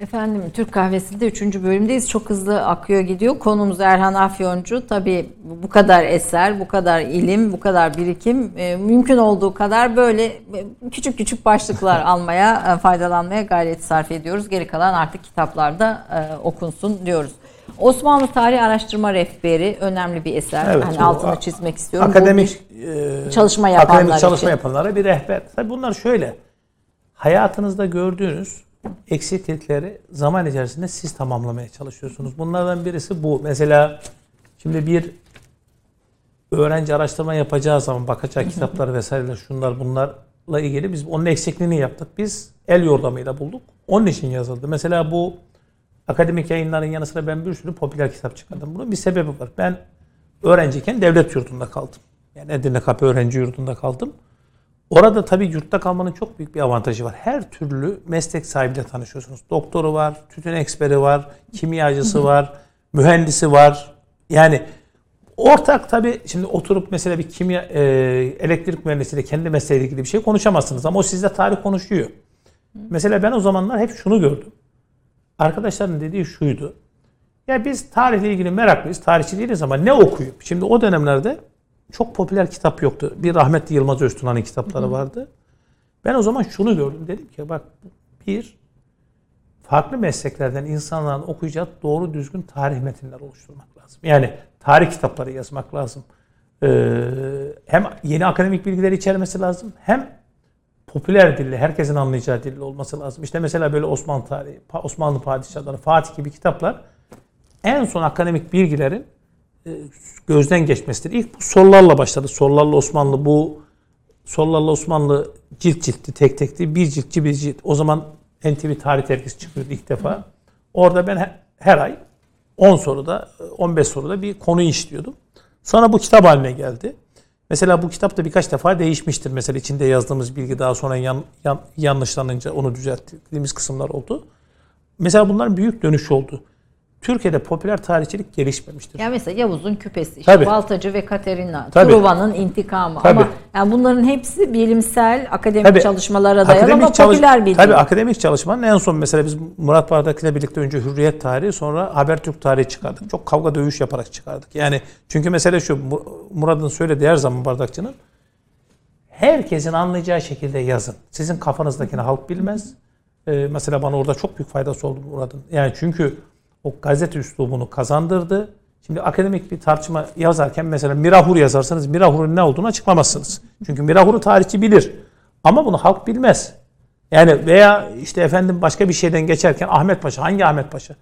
Efendim Türk Kahvesi'nde 3. bölümdeyiz. Çok hızlı akıyor gidiyor. Konumuz Erhan Afyoncu. Tabii bu kadar eser, bu kadar ilim, bu kadar birikim e, mümkün olduğu kadar böyle e, küçük küçük başlıklar almaya, e, faydalanmaya gayret sarf ediyoruz. Geri kalan artık kitaplarda e, okunsun diyoruz. Osmanlı Tarih Araştırma Rehberi önemli bir eser. Evet, hani altını çizmek istiyorum. Akademik e, çalışma yapanlar akademik çalışma için. yapanlara bir rehber. Tabii bunlar şöyle. Hayatınızda gördüğünüz eksiklikleri zaman içerisinde siz tamamlamaya çalışıyorsunuz. Bunlardan birisi bu. Mesela şimdi bir öğrenci araştırma yapacağı zaman bakacağı kitaplar vesaireler şunlar bunlarla ilgili biz onun eksikliğini yaptık. Biz el yordamıyla bulduk. Onun için yazıldı. Mesela bu akademik yayınların yanı sıra ben bir sürü popüler kitap çıkardım. Bunun bir sebebi var. Ben öğrenciyken devlet yurdunda kaldım. Yani Edirne Kapı öğrenci yurdunda kaldım. Orada tabii yurtta kalmanın çok büyük bir avantajı var. Her türlü meslek sahibiyle tanışıyorsunuz. Doktoru var, tütün eksperi var, kimyacısı var, mühendisi var. Yani ortak tabii şimdi oturup mesela bir kimya e, elektrik mühendisiyle kendi mesleğiyle ilgili bir şey konuşamazsınız ama o sizle tarih konuşuyor. Mesela ben o zamanlar hep şunu gördüm. Arkadaşların dediği şuydu. Ya biz tarihle ilgili meraklıyız, tarihçi değiliz ama ne okuyup? Şimdi o dönemlerde çok popüler kitap yoktu. Bir rahmetli Yılmaz Öztuna'nın kitapları vardı. Ben o zaman şunu gördüm. Dedim ki bak bir farklı mesleklerden insanların okuyacağı doğru düzgün tarih metinler oluşturmak lazım. Yani tarih kitapları yazmak lazım. Ee, hem yeni akademik bilgileri içermesi lazım hem popüler dilli, herkesin anlayacağı dilli olması lazım. İşte mesela böyle Osmanlı tarihi, Osmanlı padişahları, Fatih gibi kitaplar en son akademik bilgilerin gözden geçmesidir. İlk bu sorularla başladı. Sorularla Osmanlı bu sorularla Osmanlı cilt ciltti, tek tekti, bir ciltçi bir cilt. O zaman NTV tarih dergisi çıkıyordu ilk defa. Orada ben he- her ay 10 soruda, 15 soruda bir konuyu işliyordum. Sonra bu kitap haline geldi. Mesela bu kitap da birkaç defa değişmiştir. Mesela içinde yazdığımız bilgi daha sonra yan, yan- yanlışlanınca onu düzelttiğimiz kısımlar oldu. Mesela bunların büyük dönüş oldu. Türkiye'de popüler tarihçilik gelişmemiştir. Ya mesela Yavuz'un küpesi, işte Tabii. Baltacı ve Katerina, Tabii. Truva'nın intikamı Tabii. ama yani bunların hepsi bilimsel, akademik Tabii. çalışmalara dayalı ama çalış- popüler bilgi. Tabii akademik çalışmanın en son mesela biz Murat Bardak'la birlikte önce Hürriyet tarihi sonra Habertürk tarihi çıkardık. Çok kavga dövüş yaparak çıkardık. Yani çünkü mesele şu Mu- Murat'ın söylediği her zaman Bardakçı'nın herkesin anlayacağı şekilde yazın. Sizin kafanızdakini halk bilmez. Ee, mesela bana orada çok büyük faydası oldu Murat'ın. Yani çünkü o gazete üslubunu kazandırdı. Şimdi akademik bir tartışma yazarken mesela Mirahur yazarsanız Mirahur'un ne olduğunu açıklamazsınız. Çünkü Mirahur'u tarihçi bilir. Ama bunu halk bilmez. Yani veya işte efendim başka bir şeyden geçerken Ahmet Paşa hangi Ahmet Paşa?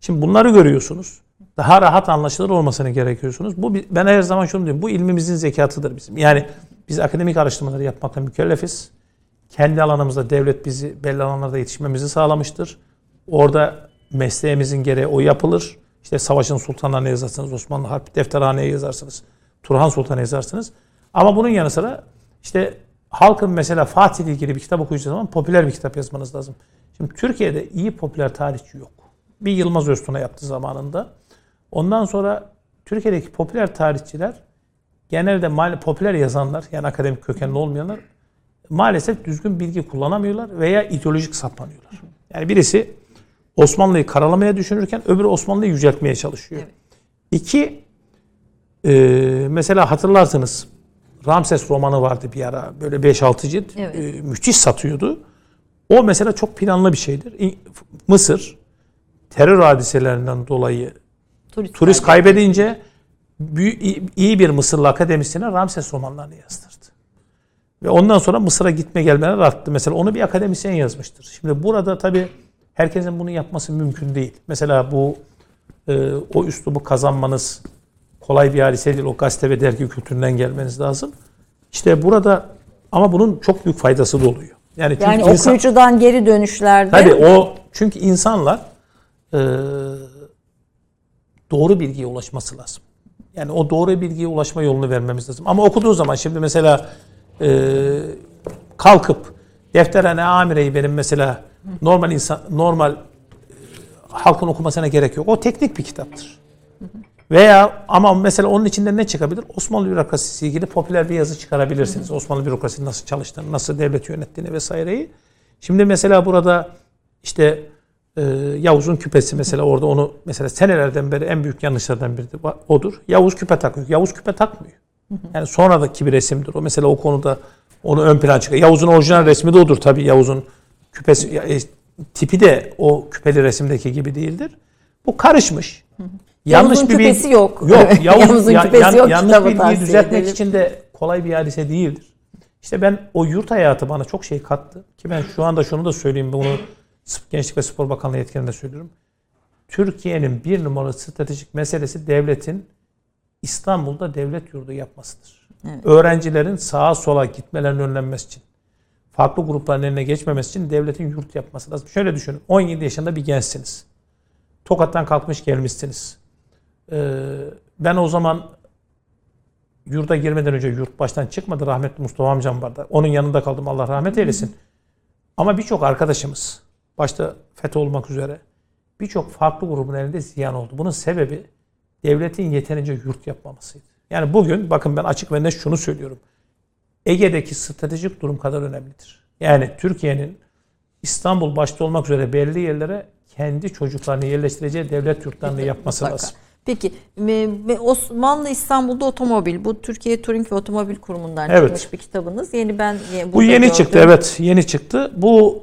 Şimdi bunları görüyorsunuz. Daha rahat anlaşılır olmasını gerekiyorsunuz. Bu ben her zaman şunu diyorum. Bu ilmimizin zekatıdır bizim. Yani biz akademik araştırmaları yapmakla mükellefiz. Kendi alanımızda devlet bizi belli alanlarda yetişmemizi sağlamıştır. Orada mesleğimizin gereği o yapılır. İşte Savaşın Sultanlarını yazarsınız, Osmanlı Harp Defterhane'yi yazarsınız, Turhan Sultan'ı yazarsınız. Ama bunun yanı sıra işte halkın mesela Fatih ile ilgili bir kitap okuyacağı zaman popüler bir kitap yazmanız lazım. Şimdi Türkiye'de iyi popüler tarihçi yok. Bir Yılmaz Öztuna yaptı zamanında. Ondan sonra Türkiye'deki popüler tarihçiler genelde mal popüler yazanlar yani akademik kökenli olmayanlar maalesef düzgün bilgi kullanamıyorlar veya ideolojik saplanıyorlar. Yani birisi Osmanlı'yı karalamaya düşünürken öbürü Osmanlı'yı yüceltmeye çalışıyor. Evet. İki, e, mesela hatırlarsınız Ramses romanı vardı bir ara böyle 5-6 cilt. Evet. E, müthiş satıyordu. O mesela çok planlı bir şeydir. Mısır terör hadiselerinden dolayı Turist, turist kaybedince büyü- iyi- iyi bir Mısırlı akademisyene Ramses romanlarını yazdırdı. Ve ondan sonra Mısır'a gitme gelmeler arttı. Mesela onu bir akademisyen yazmıştır. Şimdi burada tabii herkesin bunu yapması mümkün değil. Mesela bu e, o üslubu kazanmanız kolay bir hadise değil. O gazete ve dergi kültüründen gelmeniz lazım. İşte burada ama bunun çok büyük faydası da oluyor. Yani, çünkü Yani insan- okuyucudan geri dönüşlerde Tabii o çünkü insanlar e, doğru bilgiye ulaşması lazım. Yani o doğru bilgiye ulaşma yolunu vermemiz lazım. Ama okuduğu zaman şimdi mesela e, kalkıp defterhane amireyi benim mesela normal insan normal e, halkın okumasına gerek yok. O teknik bir kitaptır. Veya ama mesela onun içinde ne çıkabilir? Osmanlı bürokrasisi ilgili popüler bir yazı çıkarabilirsiniz. Osmanlı bürokrasisi nasıl çalıştığını, nasıl devlet yönettiğini vesaireyi. Şimdi mesela burada işte e, Yavuz'un küpesi mesela orada onu mesela senelerden beri en büyük yanlışlardan biri odur. Yavuz küpe takıyor. Yavuz küpe takmıyor. Yani sonradaki bir resimdir. O mesela o konuda onu ön plan çıkıyor. Yavuz'un orijinal resmi de odur tabii. Yavuz'un küpesi e, tipi de o küpeli resimdeki gibi değildir. Bu karışmış. Yavuz'un küpesi yok. Yok. Yavuz, ya- küpesi yan- yok, yanlış bilgiyi düzeltmek edelim. için de kolay bir hadise değildir. İşte ben o yurt hayatı bana çok şey kattı. Ki ben şu anda şunu da söyleyeyim. Bunu Gençlik ve Spor Bakanlığı yetkilerinde söylüyorum. Türkiye'nin bir numaralı stratejik meselesi devletin İstanbul'da devlet yurdu yapmasıdır. Öğrencilerin sağa sola gitmelerinin önlenmesi için, farklı grupların eline geçmemesi için devletin yurt yapması lazım. Şöyle düşünün. 17 yaşında bir gençsiniz. Tokat'tan kalkmış gelmişsiniz. Ee, ben o zaman yurda girmeden önce yurt baştan çıkmadı. Rahmetli Mustafa amcam vardı. Onun yanında kaldım. Allah rahmet eylesin. Ama birçok arkadaşımız, başta FETÖ olmak üzere birçok farklı grubun elinde ziyan oldu. Bunun sebebi devletin yeterince yurt yapmamasıydı. Yani bugün bakın ben açık ve net şunu söylüyorum. Ege'deki stratejik durum kadar önemlidir. Yani Türkiye'nin İstanbul başta olmak üzere belli yerlere kendi çocuklarını yerleştireceği devlet yurtlarını yapması lazım. Peki Osmanlı İstanbul'da otomobil bu Türkiye Turing ve Otomobil Kurumu'ndan Evet. çıkmış bir kitabınız. Yeni ben Bu yeni gördüm. çıktı evet yeni çıktı. Bu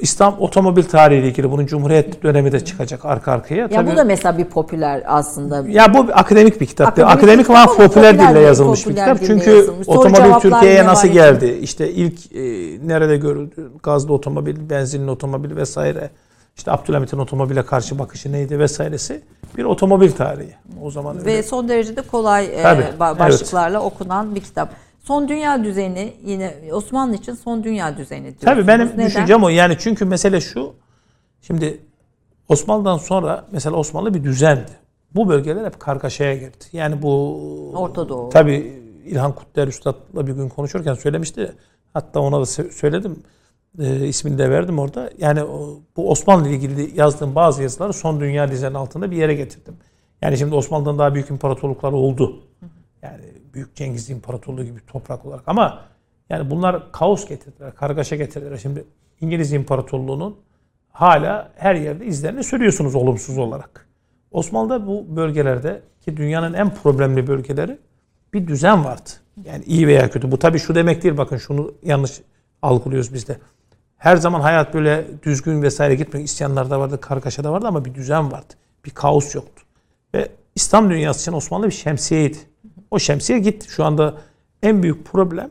İstanbul otomobil tarihiyle ilgili bunun Cumhuriyet dönemi de çıkacak arka arkaya. Ya Tabii- bu da mesela bir popüler aslında. Ya bu bir akademik bir kitap. Akademik Akademik, bir ama kitap ama popüler, popüler dille dil- yazılmış bir popüler kitap. dille Çünkü yazılmış. Otomobil Türkiye'ye nasıl geldi? İşte ilk e, nerede görüldü? Gazlı otomobil, benzinli otomobil vesaire. İşte Abdülhamit'in otomobile karşı bakışı neydi vesairesi. Bir otomobil tarihi. O zaman Ve öyle. son derece de kolay e, Tabii, ba- evet. başlıklarla okunan bir kitap. Son dünya düzeni yine Osmanlı için son dünya düzeni diyorsunuz. Tabii benim Neden? düşüncem o. Yani çünkü mesele şu. Şimdi Osmanlı'dan sonra mesela Osmanlı bir düzendi. Bu bölgeler hep kargaşaya girdi. Yani bu Orta Doğu. Tabii İlhan Kutler Üstad'la bir gün konuşurken söylemişti. Hatta ona da sö- söyledim. E, ismini de verdim orada. Yani bu Osmanlı ile ilgili yazdığım bazı yazıları son dünya düzeni altında bir yere getirdim. Yani şimdi Osmanlı'dan daha büyük imparatorluklar oldu. Yani Büyük Cengiz İmparatorluğu gibi toprak olarak ama yani bunlar kaos getirdiler, kargaşa getirdiler. Şimdi İngiliz İmparatorluğu'nun hala her yerde izlerini sürüyorsunuz olumsuz olarak. Osmanlı'da bu bölgelerde ki dünyanın en problemli bölgeleri bir düzen vardı. Yani iyi veya kötü. Bu tabii şu demek değil bakın şunu yanlış algılıyoruz biz de. Her zaman hayat böyle düzgün vesaire gitmiyor. İsyanlar da vardı, kargaşa da vardı ama bir düzen vardı. Bir kaos yoktu. Ve İslam dünyası için Osmanlı bir şemsiyeydi. O şemsiye gitti. Şu anda en büyük problem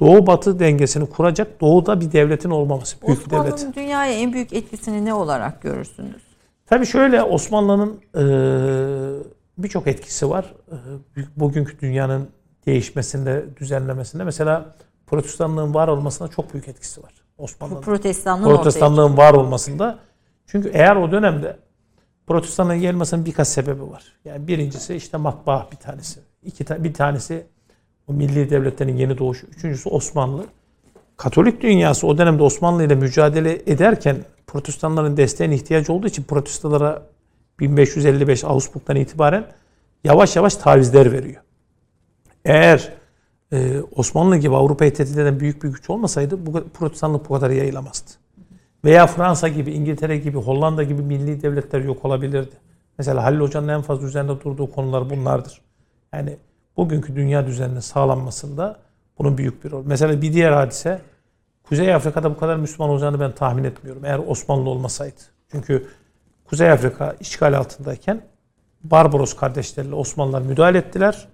Doğu Batı dengesini kuracak Doğu'da bir devletin olmaması. Büyük bir devlet. Osmanlı'nın dünyaya en büyük etkisini ne olarak görürsünüz? Tabii şöyle Osmanlı'nın e, birçok etkisi var. E, bugünkü dünyanın değişmesinde, düzenlemesinde. Mesela protestanlığın var olmasında çok büyük etkisi var. Osmanlı'nın. Protestanlığın Protestanlığın var olmasında. Çünkü eğer o dönemde protestanlığın gelmesinin birkaç sebebi var. Yani birincisi işte matbaa bir tanesi. İki ta- bir tanesi o milli devletlerin yeni doğuşu. Üçüncüsü Osmanlı. Katolik dünyası o dönemde Osmanlı ile mücadele ederken protestanların desteğine ihtiyacı olduğu için protestolara 1555 Ağustos'tan itibaren yavaş yavaş tavizler veriyor. Eğer e, Osmanlı gibi Avrupa'yı tehdit eden büyük bir güç olmasaydı bu protestanlık bu kadar yayılamazdı. Veya Fransa gibi, İngiltere gibi, Hollanda gibi milli devletler yok olabilirdi. Mesela Halil Hoca'nın en fazla üzerinde durduğu konular bunlardır. Yani bugünkü dünya düzeninin sağlanmasında bunun büyük bir rol. Mesela bir diğer hadise Kuzey Afrika'da bu kadar Müslüman olacağını ben tahmin etmiyorum. Eğer Osmanlı olmasaydı. Çünkü Kuzey Afrika işgal altındayken Barbaros kardeşlerle Osmanlılar müdahale ettiler.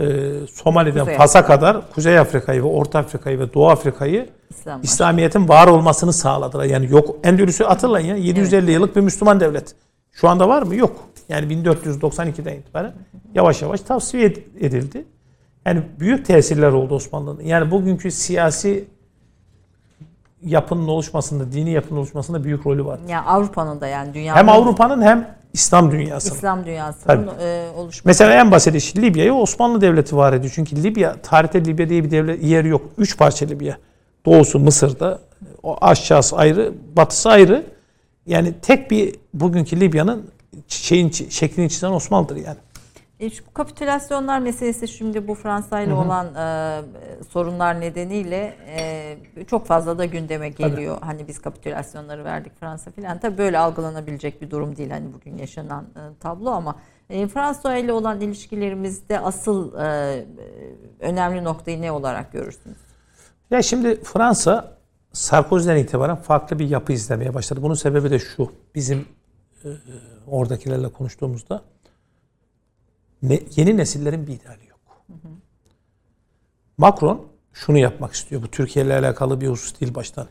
Ee, Somali'den Kuzey Fas'a kadar Kuzey Afrika'yı ve Orta Afrika'yı ve Doğu Afrika'yı İslam. İslamiyet'in var olmasını sağladılar. Yani yok Endülüs'ü hatırlayın ya 750 yıllık bir Müslüman devlet. Şu anda var mı? Yok. Yani 1492'den itibaren yavaş yavaş tavsiye ed- edildi. Yani büyük tesirler oldu Osmanlı'nın. Yani bugünkü siyasi yapının oluşmasında, dini yapının oluşmasında büyük rolü var. Yani Avrupa'nın da yani dünyanın Hem Avrupa'nın hem İslam dünyasının. İslam dünyasının e, oluşması. Mesela en basit iş Libya'yı Osmanlı Devleti var ediyor. Çünkü Libya, tarihte Libya diye bir devlet yer yok. Üç parça Libya. Doğusu Mısır'da, o aşağısı ayrı, batısı ayrı. Yani tek bir bugünkü Libya'nın şeyin şeklini çizen Osmanlı'dır yani. E, şu kapitülasyonlar meselesi şimdi bu Fransa ile olan e, sorunlar nedeniyle e, çok fazla da gündeme geliyor. Hani biz kapitülasyonları verdik Fransa filan. Tabii böyle algılanabilecek bir durum değil hani bugün yaşanan e, tablo ama e, Fransa ile olan ilişkilerimizde asıl e, önemli noktayı ne olarak görürsünüz? Ya şimdi Fransa Sarkozy'den itibaren farklı bir yapı izlemeye başladı. Bunun sebebi de şu. Bizim e, oradakilerle konuştuğumuzda ne, yeni nesillerin bir ideali yok. Macron şunu yapmak istiyor. Bu Türkiye ile alakalı bir husus değil baştan.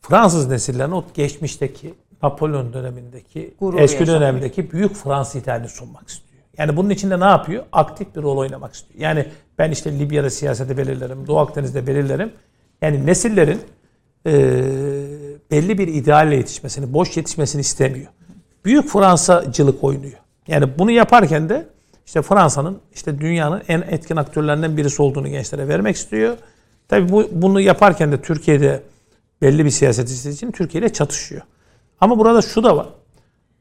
Fransız nesillerin o geçmişteki Napolyon dönemindeki Gurur eski yaşamak. dönemdeki büyük Fransız idealini sunmak istiyor. Yani bunun içinde ne yapıyor? Aktif bir rol oynamak istiyor. Yani ben işte Libya'da siyaseti belirlerim, Doğu Akdeniz'de belirlerim. Yani nesillerin e, belli bir idealle yetişmesini, boş yetişmesini istemiyor. Büyük Fransacılık oynuyor. Yani bunu yaparken de işte Fransa'nın işte dünyanın en etkin aktörlerinden birisi olduğunu gençlere vermek istiyor. Tabii bu, bunu yaparken de Türkiye'de belli bir siyaset için Türkiye ile çatışıyor. Ama burada şu da var.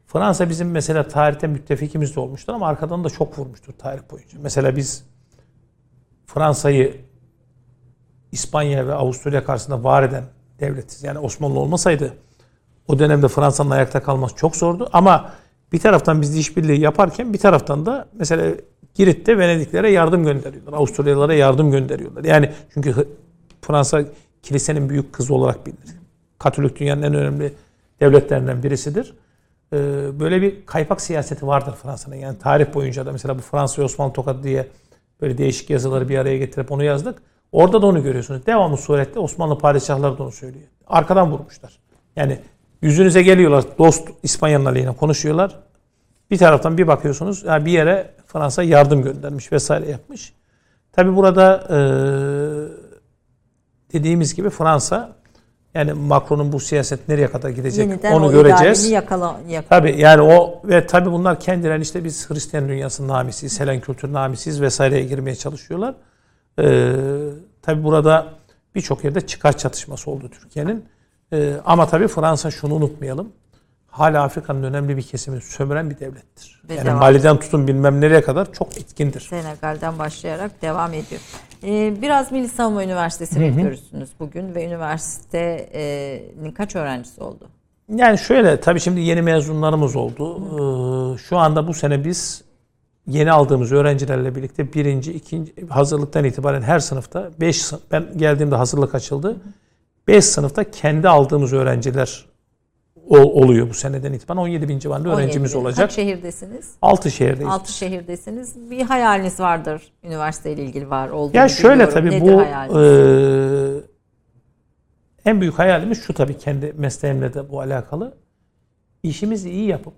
Fransa bizim mesela tarihte müttefikimiz de olmuştur ama arkadan da çok vurmuştur tarih boyunca. Mesela biz Fransa'yı İspanya ve Avusturya karşısında var eden devletiz. Yani Osmanlı olmasaydı o dönemde Fransa'nın ayakta kalması çok zordu. Ama bir taraftan biz de işbirliği yaparken bir taraftan da mesela Girit'te Venediklere yardım gönderiyorlar. Avusturyalılara yardım gönderiyorlar. Yani çünkü Fransa kilisenin büyük kızı olarak bilinir. Katolik dünyanın en önemli devletlerinden birisidir. Ee, Böyle bir kaypak siyaseti vardır Fransa'nın. Yani tarih boyunca da mesela bu Fransa Osmanlı tokadı diye böyle değişik yazıları bir araya getirip onu yazdık. Orada da onu görüyorsunuz. Devamlı surette Osmanlı padişahları da onu söylüyor. Arkadan vurmuşlar. Yani yüzünüze geliyorlar dost İspanya'nın aleyhine konuşuyorlar. Bir taraftan bir bakıyorsunuz ya bir yere Fransa yardım göndermiş vesaire yapmış. Tabi burada e, dediğimiz gibi Fransa yani Macron'un bu siyaset nereye kadar gidecek Yeniden onu göreceğiz. yakala, yakala. Tabii yani o ve tabii bunlar kendilerini işte biz Hristiyan dünyasının hamisiyiz, Helen kültürünün hamisiyiz vesaireye girmeye çalışıyorlar. Ee, tabii burada birçok yerde çıkar çatışması oldu Türkiye'nin. Ee, ama tabii Fransa şunu unutmayalım. Hala Afrika'nın önemli bir kesimini sömüren bir devlettir. Ve yani Mali'den tutun bilmem nereye kadar çok etkindir. Senegal'den başlayarak devam ediyor. Ee, biraz Milli Savunma Üniversitesi'ni görürsünüz bugün ve üniversitenin kaç öğrencisi oldu? Yani şöyle tabii şimdi yeni mezunlarımız oldu. Ee, şu anda bu sene biz yeni aldığımız öğrencilerle birlikte birinci, ikinci hazırlıktan itibaren her sınıfta 5 ben geldiğimde hazırlık açıldı. 5 sınıfta kendi aldığımız öğrenciler ol- oluyor bu seneden itibaren. 17 bin civarında öğrencimiz 17 bin. olacak. Kaç şehirdesiniz? 6 şehirdeyiz. 6 şehirdesiniz. Bir hayaliniz vardır üniversiteyle ilgili var olduğunu Ya şöyle biliyorum. tabii Nedir bu hayaliniz? e, en büyük hayalimiz şu tabii kendi mesleğimle de bu alakalı. İşimizi iyi yapıp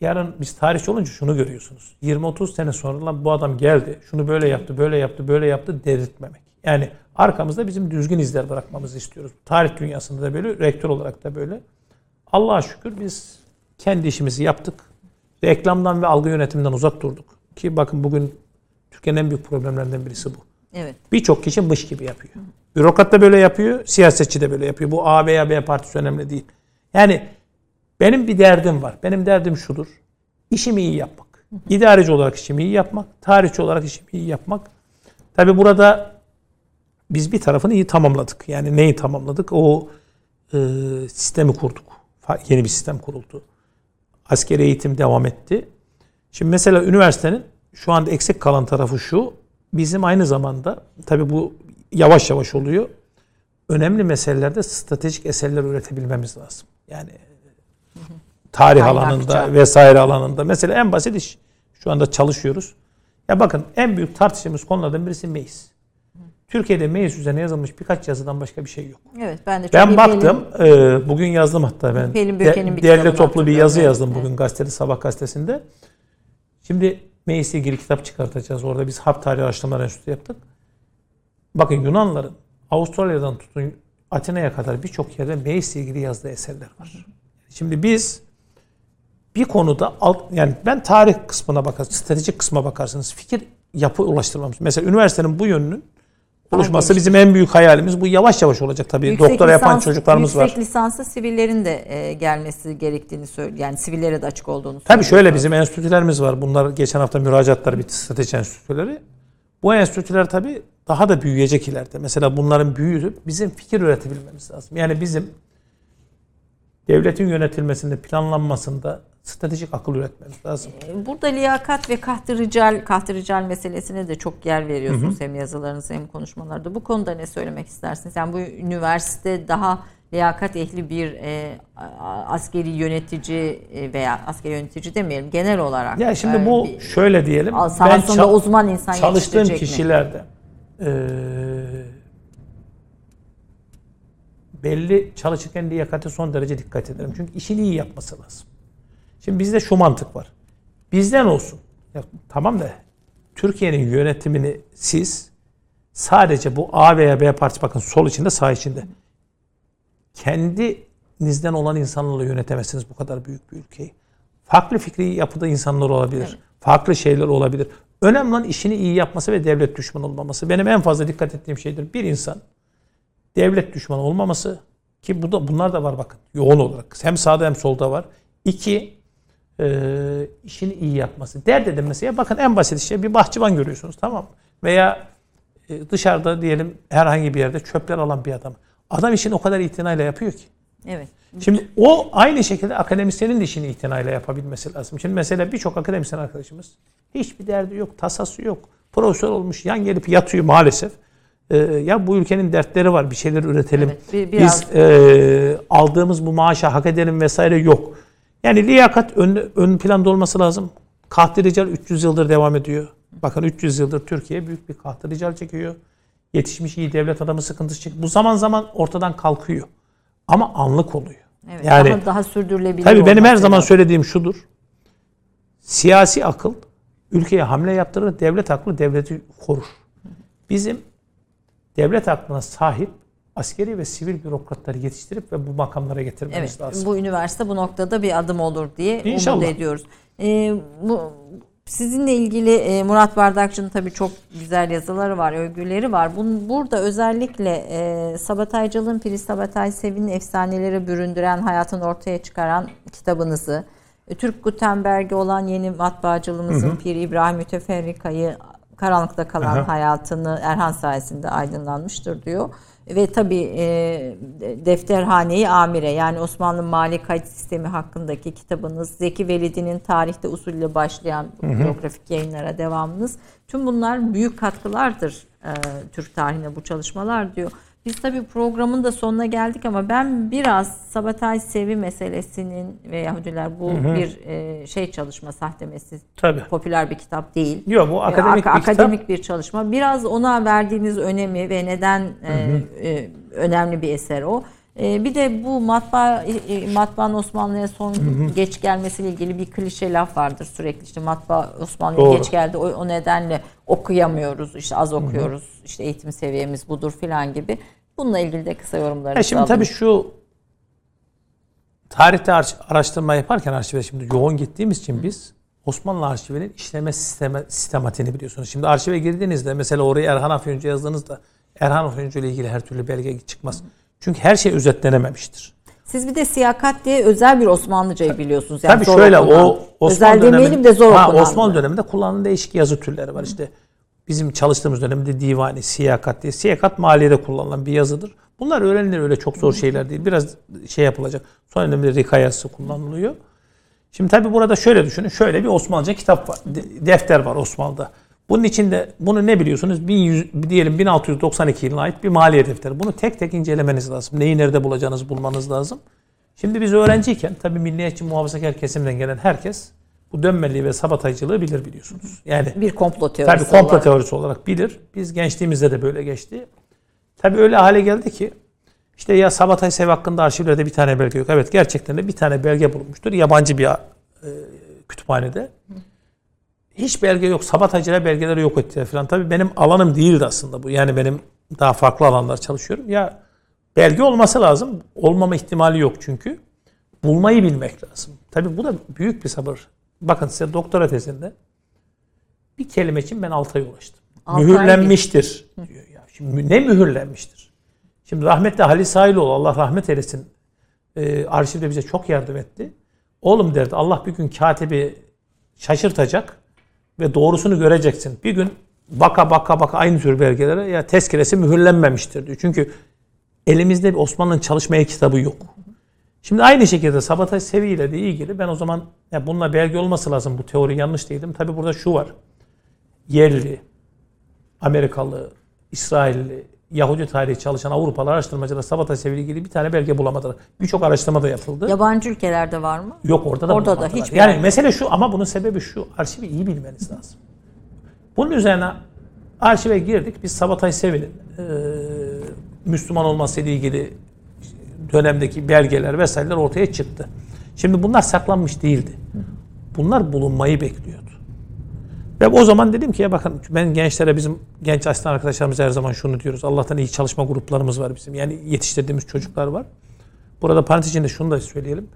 yarın biz tarihçi olunca şunu görüyorsunuz. 20-30 sene sonra lan bu adam geldi, şunu böyle yaptı, böyle yaptı, böyle yaptı dedirtmemek. Yani arkamızda bizim düzgün izler bırakmamızı istiyoruz. Tarih dünyasında da böyle, rektör olarak da böyle. Allah'a şükür biz kendi işimizi yaptık. Reklamdan ve algı yönetiminden uzak durduk. Ki bakın bugün Türkiye'nin en büyük problemlerinden birisi bu. evet. Birçok kişi mış gibi yapıyor. Bürokrat da böyle yapıyor, siyasetçi de böyle yapıyor. Bu A veya B partisi önemli değil. Yani benim bir derdim var. Benim derdim şudur. İşimi iyi yapmak. İdareci olarak işimi iyi yapmak. Tarihçi olarak işimi iyi yapmak. Tabi burada biz bir tarafını iyi tamamladık. Yani neyi tamamladık? O e, sistemi kurduk. Yeni bir sistem kuruldu. Askeri eğitim devam etti. Şimdi mesela üniversitenin şu anda eksik kalan tarafı şu. Bizim aynı zamanda tabi bu yavaş yavaş oluyor. Önemli meselelerde stratejik eserler üretebilmemiz lazım. Yani tarih Kaynakça. alanında vesaire alanında. Mesela en basit iş. Şu anda çalışıyoruz. Ya bakın en büyük tartıştığımız konulardan birisi meclis. Türkiye'de meclis üzerine yazılmış birkaç yazıdan başka bir şey yok. Evet ben de çok Ben baktım, e, bugün yazdım hatta ben. Pelin de- Böke'nin bir değerli toplu bir yazı Evet, yazdım evet. bugün gazetede, Sabah gazetesinde. Şimdi meclisle ilgili kitap çıkartacağız. Orada biz Harp Tarihi Araştırmalar Enstitüsü yaptık. Bakın Yunanlıların Avustralya'dan tutun Atina'ya kadar birçok yerde meclisle ilgili yazdığı eserler var. Şimdi biz bir konuda alt, yani ben tarih kısmına bakarım, stratejik kısma bakarsınız. Fikir yapı ulaştırmamız. Mesela üniversitenin bu yönünün oluşması bizim en büyük hayalimiz. Bu yavaş yavaş olacak tabii. Yüksek Doktora yapan lisans- çocuklarımız var. Yüksek lisansa sivillerin de e, gelmesi gerektiğini söylüyor. Yani sivillere de açık olduğunu Tabii şöyle bizim enstitülerimiz var. Bunlar geçen hafta müracaatları bitti strateji enstitüleri. Bu enstitüler tabii daha da büyüyecek ileride. Mesela bunların büyüyüp bizim fikir üretebilmemiz lazım. Yani bizim devletin yönetilmesinde, planlanmasında stratejik akıl üretmemiz lazım. Burada liyakat ve kahtı rical, kahtı rical meselesine de çok yer veriyorsunuz hem yazılarınızda hem konuşmalarda. Bu konuda ne söylemek istersiniz? Yani bu üniversite daha liyakat ehli bir e, askeri yönetici e, veya askeri yönetici demeyelim genel olarak. Ya şimdi e, bu bir- şöyle diyelim. sahasında ça- uzman insan çalıştığım yetiştirecek mi? kişilerde eee, belli çalışırken liyakate son derece dikkat ederim. Çünkü işini iyi yapması lazım. Şimdi bizde şu mantık var. Bizden olsun. Ya, tamam da Türkiye'nin yönetimini siz sadece bu A veya B partisi bakın sol içinde sağ içinde kendinizden olan insanlarla yönetemezsiniz bu kadar büyük bir ülkeyi. Farklı fikri yapıda insanlar olabilir. Farklı şeyler olabilir. Önemli olan işini iyi yapması ve devlet düşmanı olmaması. Benim en fazla dikkat ettiğim şeydir. Bir insan devlet düşmanı olmaması ki bu da bunlar da var bakın yoğun olarak. Hem sağda hem solda var. İki e, işini iyi yapması. Dert edilmesi. Ya bakın en basit şey bir bahçıvan görüyorsunuz tamam mı? Veya e, dışarıda diyelim herhangi bir yerde çöpler alan bir adam. Adam işini o kadar itinayla yapıyor ki. Evet. Şimdi o aynı şekilde akademisyenin de işini itinayla yapabilmesi lazım. Şimdi mesela birçok akademisyen arkadaşımız hiçbir derdi yok, tasası yok. Profesör olmuş, yan gelip yatıyor maalesef. Ee, ya bu ülkenin dertleri var, bir şeyler üretelim. Evet, bir- biraz- Biz e, aldığımız bu maaşa hak edelim vesaire yok. Yani liyakat ön, ön planda olması lazım. Kahtı rical 300 yıldır devam ediyor. Bakın 300 yıldır Türkiye büyük bir kahtı rical çekiyor. Yetişmiş iyi devlet adamı sıkıntısı çekiyor. Bu zaman zaman ortadan kalkıyor. Ama anlık oluyor. Evet. Yani daha, daha sürdürülebilir Tabii benim her zaman lazım. söylediğim şudur. Siyasi akıl ülkeye hamle yaptırır, devlet aklı devleti korur. Bizim devlet aklına sahip askeri ve sivil bürokratları yetiştirip ve bu makamlara getirmemiz Evet, lazım. bu üniversite bu noktada bir adım olur diye İnşallah. umut ediyoruz. Ee, bu sizinle ilgili e, Murat Bardakçı'nın tabii çok güzel yazıları var, övgüleri var. Bunun, burada özellikle e, sabotajcılığın Filiz Sabatay Sevin'in efsanelere büründüren, hayatını ortaya çıkaran kitabınızı, Türk Gutenberg'i olan yeni matbaacılığımızın Pir İbrahim Müteferrika'yı karanlıkta kalan Aha. hayatını Erhan sayesinde aydınlanmıştır diyor. Ve tabii e, Defterhane-i Amire yani Osmanlı mali kayıt sistemi hakkındaki kitabınız, Zeki Velidi'nin tarihte usulle başlayan biyografik yayınlara devamınız. Tüm bunlar büyük katkılardır e, Türk tarihine bu çalışmalar diyor. Biz tabii programın da sonuna geldik ama ben biraz Sabatay Sevi meselesinin ve Yahudiler bu bir e, şey çalışma sahte meselesi. Tabii. Popüler bir kitap değil. Yok bu akademik Ak- bir kitap. akademik bir çalışma. Biraz ona verdiğiniz önemi ve neden e, e, önemli bir eser o. E, bir de bu matbaa e, matbaanın Osmanlı'ya son geç gelmesiyle ilgili bir klişe laf vardır sürekli. İşte matbaa Osmanlı'ya geç geldi o, o nedenle okuyamıyoruz işte az okuyoruz işte eğitim seviyemiz budur filan gibi. Bununla ilgili de kısa yorumlarınızı şimdi tabii şu tarihte ar- araştırma yaparken arşive şimdi yoğun gittiğimiz için biz Osmanlı arşivinin işleme sisteme, sistematiğini biliyorsunuz. Şimdi arşive girdiğinizde mesela oraya Erhan Afyoncu yazdığınızda Erhan Afyoncu ile ilgili her türlü belge çıkmaz. Çünkü her şey özetlenememiştir. Siz bir de siyakat diye özel bir Osmanlıcayı biliyorsunuz. Yani Tabii zor şöyle okunan. o Osmanlı özel demeyelim de zor ha. Osmanlı döneminde kullanılan değişik yazı türleri var işte. bizim çalıştığımız dönemde divani, siyakat diye. Siyakat maliyede kullanılan bir yazıdır. Bunlar öğrenilir öyle çok zor şeyler değil. Biraz şey yapılacak. Son dönemde rikayası kullanılıyor. Şimdi tabii burada şöyle düşünün. Şöyle bir Osmanlıca kitap var. de- Defter var Osmanlı'da. Bunun içinde bunu ne biliyorsunuz? 1100, diyelim 1692 yılına ait bir maliye defteri. Bunu tek tek incelemeniz lazım. Neyi nerede bulacağınızı bulmanız lazım. Şimdi biz öğrenciyken tabii milliyetçi muhafazakar kesimden gelen herkes bu dönmeliği ve sabataycılığı bilir biliyorsunuz. Yani Bir komplo teorisi Tabii komplo olarak. teorisi olarak bilir. Biz gençliğimizde de böyle geçti. Tabii öyle hale geldi ki işte ya Sabatay Sev hakkında arşivlerde bir tane belge yok. Evet gerçekten de bir tane belge bulunmuştur. Yabancı bir e, kütüphanede. Hiç belge yok. Sabataycılar belgeleri yok ettiler falan. Tabii benim alanım değildi aslında bu. Yani benim daha farklı alanlar çalışıyorum. Ya belge olması lazım. Olmama ihtimali yok çünkü. Bulmayı bilmek lazım. Tabii bu da büyük bir sabır. Bakın size doktora tezinde bir kelime için ben 6 ay uğraştım. Altı ay mühürlenmiştir diyor ya. Şimdi ne mühürlenmiştir? Şimdi rahmetli Halil Sailoğlu Allah rahmet eylesin e, arşivde bize çok yardım etti. Oğlum derdi Allah bir gün katibi şaşırtacak ve doğrusunu göreceksin. Bir gün baka baka baka aynı tür belgelere ya tezkiresi mühürlenmemiştir diyor. Çünkü elimizde bir Osmanlı'nın çalışmaya kitabı yok. Şimdi aynı şekilde sabotaj seviyeyle de ilgili ben o zaman ya bununla belge olması lazım bu teori yanlış değildim. Tabi burada şu var. Yerli, Amerikalı, İsrailli, Yahudi tarihi çalışan Avrupalı araştırmacılar seviyeyle ilgili bir tane belge bulamadılar. Birçok araştırma da yapıldı. Yabancı ülkelerde var mı? Yok orada da Orada da hiçbir Yani mesele şu ama bunun sebebi şu. Arşivi iyi bilmeniz lazım. Bunun üzerine arşive girdik. Biz Sabatay Sevi'nin e, Müslüman olmasıyla ilgili dönemdeki belgeler vesaireler ortaya çıktı. Şimdi bunlar saklanmış değildi. Bunlar bulunmayı bekliyordu. Ve o zaman dedim ki ya bakın ben gençlere bizim genç asistan arkadaşlarımız her zaman şunu diyoruz. Allah'tan iyi çalışma gruplarımız var bizim. Yani yetiştirdiğimiz çocuklar var. Burada parantez içinde şunu da söyleyelim.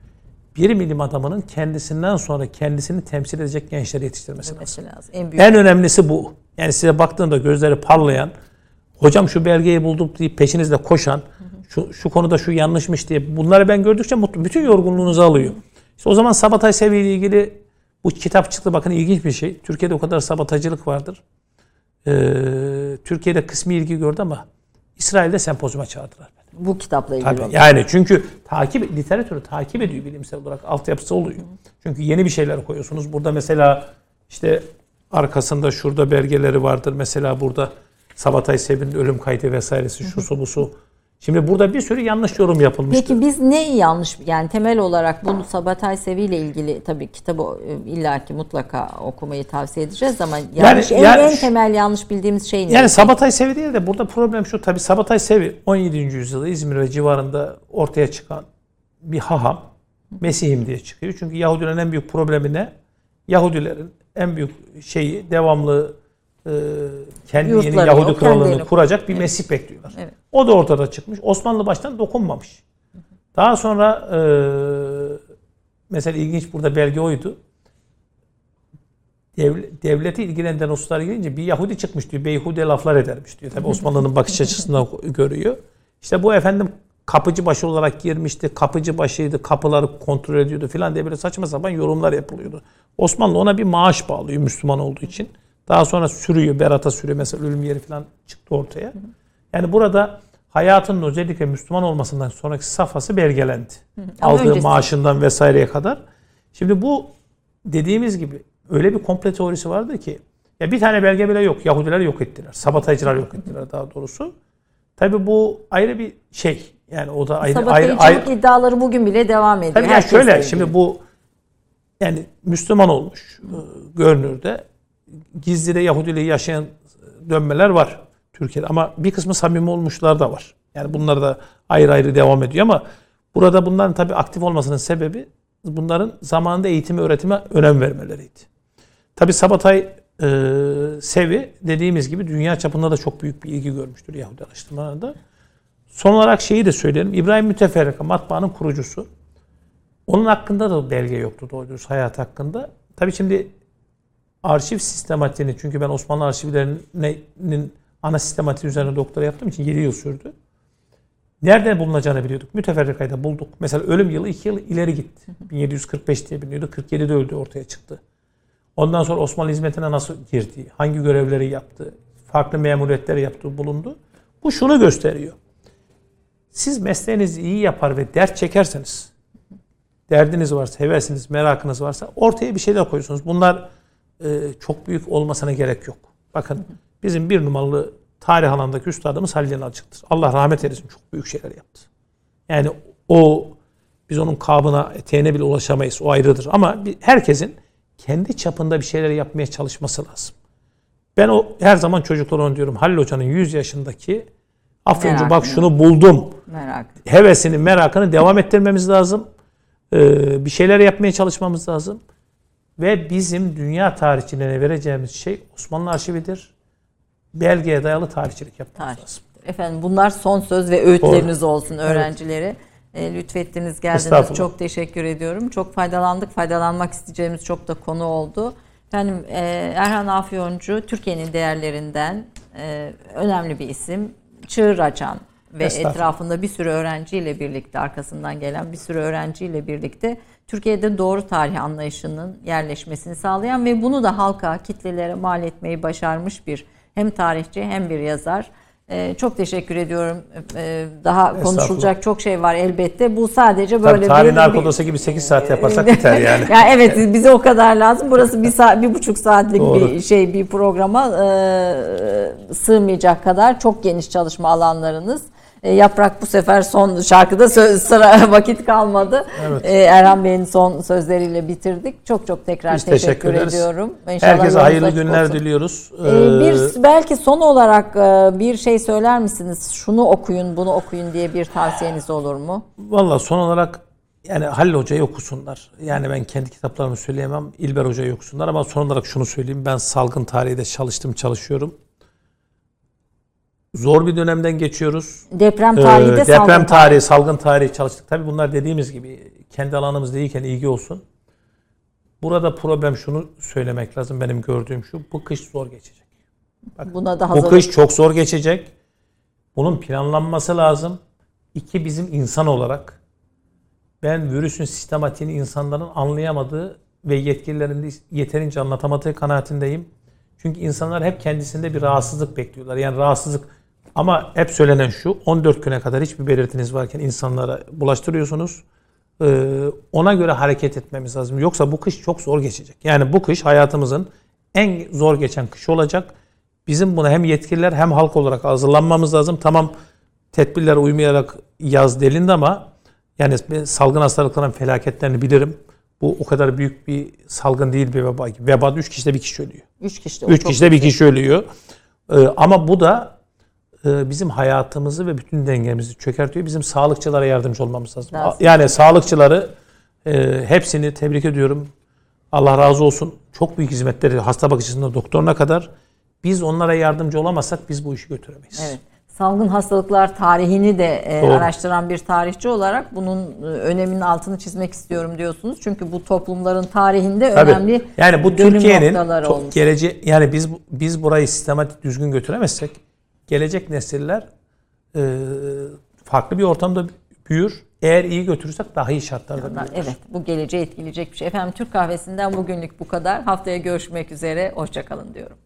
Bir bilim adamının kendisinden sonra kendisini temsil edecek gençleri yetiştirmesi lazım. Lazım. En büyük En önemlisi bu. Yani size baktığında gözleri parlayan, hocam şu belgeyi buldum deyip peşinizde koşan, şu, şu konuda şu yanlışmış diye bunları ben gördükçe mutlu. Bütün yorgunluğunuzu alıyor. İşte o zaman sabotaj seviyeyle ilgili bu kitap çıktı. Bakın ilginç bir şey. Türkiye'de o kadar sabotajcılık vardır. Ee, Türkiye'de kısmi ilgi gördü ama İsrail'de sempozyuma çağırdılar. beni. bu kitapla ilgili. Tabii yani çünkü takip literatürü takip ediyor bilimsel olarak altyapısı oluyor. Çünkü yeni bir şeyler koyuyorsunuz. Burada mesela işte arkasında şurada belgeleri vardır. Mesela burada Sabatay Sevin'in ölüm kaydı vesairesi şu su bu su. Şimdi burada bir sürü yanlış yorum yapılmıştır. Peki biz ne yanlış yani temel olarak bunu Sabatay Sevi ile ilgili tabii kitabı e, illaki mutlaka okumayı tavsiye edeceğiz ama yanlış en, yani en temel yanlış bildiğimiz şey ne? Yani Sabatay Sevi değil de burada problem şu. Tabi Sabatay Sevi 17. yüzyılda İzmir ve civarında ortaya çıkan bir haham. Mesih'im diye çıkıyor. Çünkü Yahudilerin en büyük problemi ne? Yahudilerin en büyük şeyi devamlı e, kendi yeni Yahudi yok, krallığını kuracak bir Mesih bekliyorlar. Evet. O da ortada çıkmış. Osmanlı baştan dokunmamış. Daha sonra e, mesela ilginç burada belge oydu. Devle- devleti ilgilendiren hususlara gelince bir Yahudi çıkmış diyor. Beyhude laflar edermiş diyor. Tabi Osmanlı'nın bakış açısından görüyor. İşte bu efendim kapıcı başı olarak girmişti. Kapıcı başıydı. Kapıları kontrol ediyordu filan diye böyle saçma sapan yorumlar yapılıyordu. Osmanlı ona bir maaş bağlıyor Müslüman olduğu için. Daha sonra sürüyor. Berat'a sürüyor. Mesela ölüm yeri filan çıktı ortaya. Yani burada hayatının özellikle Müslüman olmasından sonraki safhası belgelendi. Aldığı öncesi- maaşından vesaireye kadar. Şimdi bu dediğimiz gibi öyle bir komple teorisi vardı ki ya bir tane belge bile yok. Yahudiler yok ettiler. Sabataycılar yok ettiler daha doğrusu. Tabi bu ayrı bir şey. Yani o da ayrı ayrı, ayrı, iddiaları bugün bile devam ediyor. Tabii yani şöyle ilgili. şimdi bu yani Müslüman olmuş e, görünürde gizlide Yahudiliği yaşayan dönmeler var Türkiye'de ama bir kısmı samimi olmuşlar da var. Yani bunlar da ayrı ayrı devam ediyor ama burada bunların tabii aktif olmasının sebebi bunların zamanında eğitime öğretime önem vermeleriydi. Tabii Sabatay e, Sevi dediğimiz gibi dünya çapında da çok büyük bir ilgi görmüştür Yahudi araştırmalarında. Son olarak şeyi de söyleyelim. İbrahim Müteferrika matbaanın kurucusu. Onun hakkında da belge yoktu doğru hayat hakkında. Tabii şimdi arşiv sistematiğini çünkü ben Osmanlı arşivlerinin ana sistematiği üzerine doktora yaptığım için 7 yıl sürdü. Nereden bulunacağını biliyorduk. Müteferrikayı da bulduk. Mesela ölüm yılı 2 yıl ileri gitti. 1745 diye biliniyordu. 47'de öldü ortaya çıktı. Ondan sonra Osmanlı hizmetine nasıl girdi? Hangi görevleri yaptı? farklı memuriyetler yaptığı bulundu. Bu şunu gösteriyor. Siz mesleğinizi iyi yapar ve dert çekerseniz, derdiniz varsa, hevesiniz, merakınız varsa ortaya bir şeyler koyuyorsunuz. Bunlar çok büyük olmasına gerek yok. Bakın bizim bir numaralı tarih alanındaki üstadımız Halil Yalçık'tır. Allah rahmet eylesin çok büyük şeyler yaptı. Yani o biz onun kabına, eteğine bile ulaşamayız. O ayrıdır. Ama herkesin kendi çapında bir şeyler yapmaya çalışması lazım. Ben o her zaman çocuklara onu diyorum. Halil Hoca'nın 100 yaşındaki Afyoncu bak şunu buldum. Merak. Hevesini, merakını devam ettirmemiz lazım. Ee, bir şeyler yapmaya çalışmamız lazım. Ve bizim dünya tarihçilerine vereceğimiz şey Osmanlı arşividir. Belgeye dayalı tarihçilik yapmamız Tarih. lazım. Efendim bunlar son söz ve öğütleriniz olsun öğrencilere. E, lütfettiniz geldiniz. Çok teşekkür ediyorum. Çok faydalandık. Faydalanmak isteyeceğimiz çok da konu oldu. Efendim e, Erhan Afyoncu Türkiye'nin değerlerinden e, önemli bir isim. Çığır açan ve etrafında bir sürü öğrenciyle birlikte arkasından gelen bir sürü öğrenciyle birlikte Türkiye'de doğru tarih anlayışının yerleşmesini sağlayan ve bunu da halka, kitlelere mal etmeyi başarmış bir hem tarihçi hem bir yazar. Ee, çok teşekkür ediyorum. Ee, daha konuşulacak çok şey var elbette. Bu sadece böyle Tabii tarihin bir, arka bir- odası gibi 8 saat yaparsak biter yani. ya evet bize o kadar lazım. Burası bir saat, bir buçuk saatlik Doğru. bir şey bir programa e, sığmayacak kadar çok geniş çalışma alanlarınız. E, Yaprak bu sefer son şarkıda söz, sıra vakit kalmadı. Evet. E, Erhan Bey'in son sözleriyle bitirdik. Çok çok tekrar Biz teşekkür, teşekkür ederiz. ediyorum. İnşallah Herkese hayırlı günler olsun. diliyoruz. Ee, Ee, bir belki son olarak e, bir şey söyler misiniz? Şunu okuyun, bunu okuyun diye bir tavsiyeniz olur mu? Valla son olarak yani Halil Hoca'yı okusunlar. Yani ben kendi kitaplarımı söyleyemem. İlber Hoca'yı okusunlar ama son olarak şunu söyleyeyim. Ben salgın tarihi de çalıştım, çalışıyorum. Zor bir dönemden geçiyoruz. Deprem Ee, tarihi de deprem salgın tarihi, salgın tarihi çalıştık. Tabii bunlar dediğimiz gibi kendi alanımız değilken ilgi olsun. Burada problem şunu söylemek lazım. Benim gördüğüm şu. Bu kış zor geçecek. Buna da Bu kış çok zor geçecek. Bunun planlanması lazım. İki bizim insan olarak ben virüsün sistematiğini insanların anlayamadığı ve yetkililerin de yeterince anlatamadığı kanaatindeyim. Çünkü insanlar hep kendisinde bir rahatsızlık bekliyorlar. Yani rahatsızlık ama hep söylenen şu 14 güne kadar hiçbir belirtiniz varken insanlara bulaştırıyorsunuz. Ee, ona göre hareket etmemiz lazım. Yoksa bu kış çok zor geçecek. Yani bu kış hayatımızın en zor geçen kış olacak. Bizim buna hem yetkililer hem halk olarak hazırlanmamız lazım. Tamam tedbirlere uymayarak yaz delindi ama yani salgın hastalıkların felaketlerini bilirim. Bu o kadar büyük bir salgın değil bir veba. Vebada 3 kişide bir kişi ölüyor. Üç kişi. 3 kişide bir kişi ölüyor. Ee, ama bu da bizim hayatımızı ve bütün dengemizi çökertiyor. Bizim sağlıkçılara yardımcı olmamız lazım. Lazım. Yani sağlıkçıları e, hepsini tebrik ediyorum. Allah razı olsun. Çok büyük hizmetleri hasta bakıcısında doktoruna kadar. Biz onlara yardımcı olamazsak biz bu işi götüremeyiz. Evet. Salgın hastalıklar tarihini de e, araştıran bir tarihçi olarak bunun e, öneminin altını çizmek istiyorum diyorsunuz. Çünkü bu toplumların tarihinde Tabii. önemli yani bu Türkiye'nin noktaları to- olmuş. gelece yani biz biz burayı sistematik düzgün götüremezsek gelecek nesiller e, farklı bir ortamda büyür. Eğer iyi götürürsek daha iyi şartlarda büyür. Evet bu geleceği etkileyecek bir şey. Efendim Türk kahvesinden bugünlük bu kadar. Haftaya görüşmek üzere. Hoşçakalın diyorum.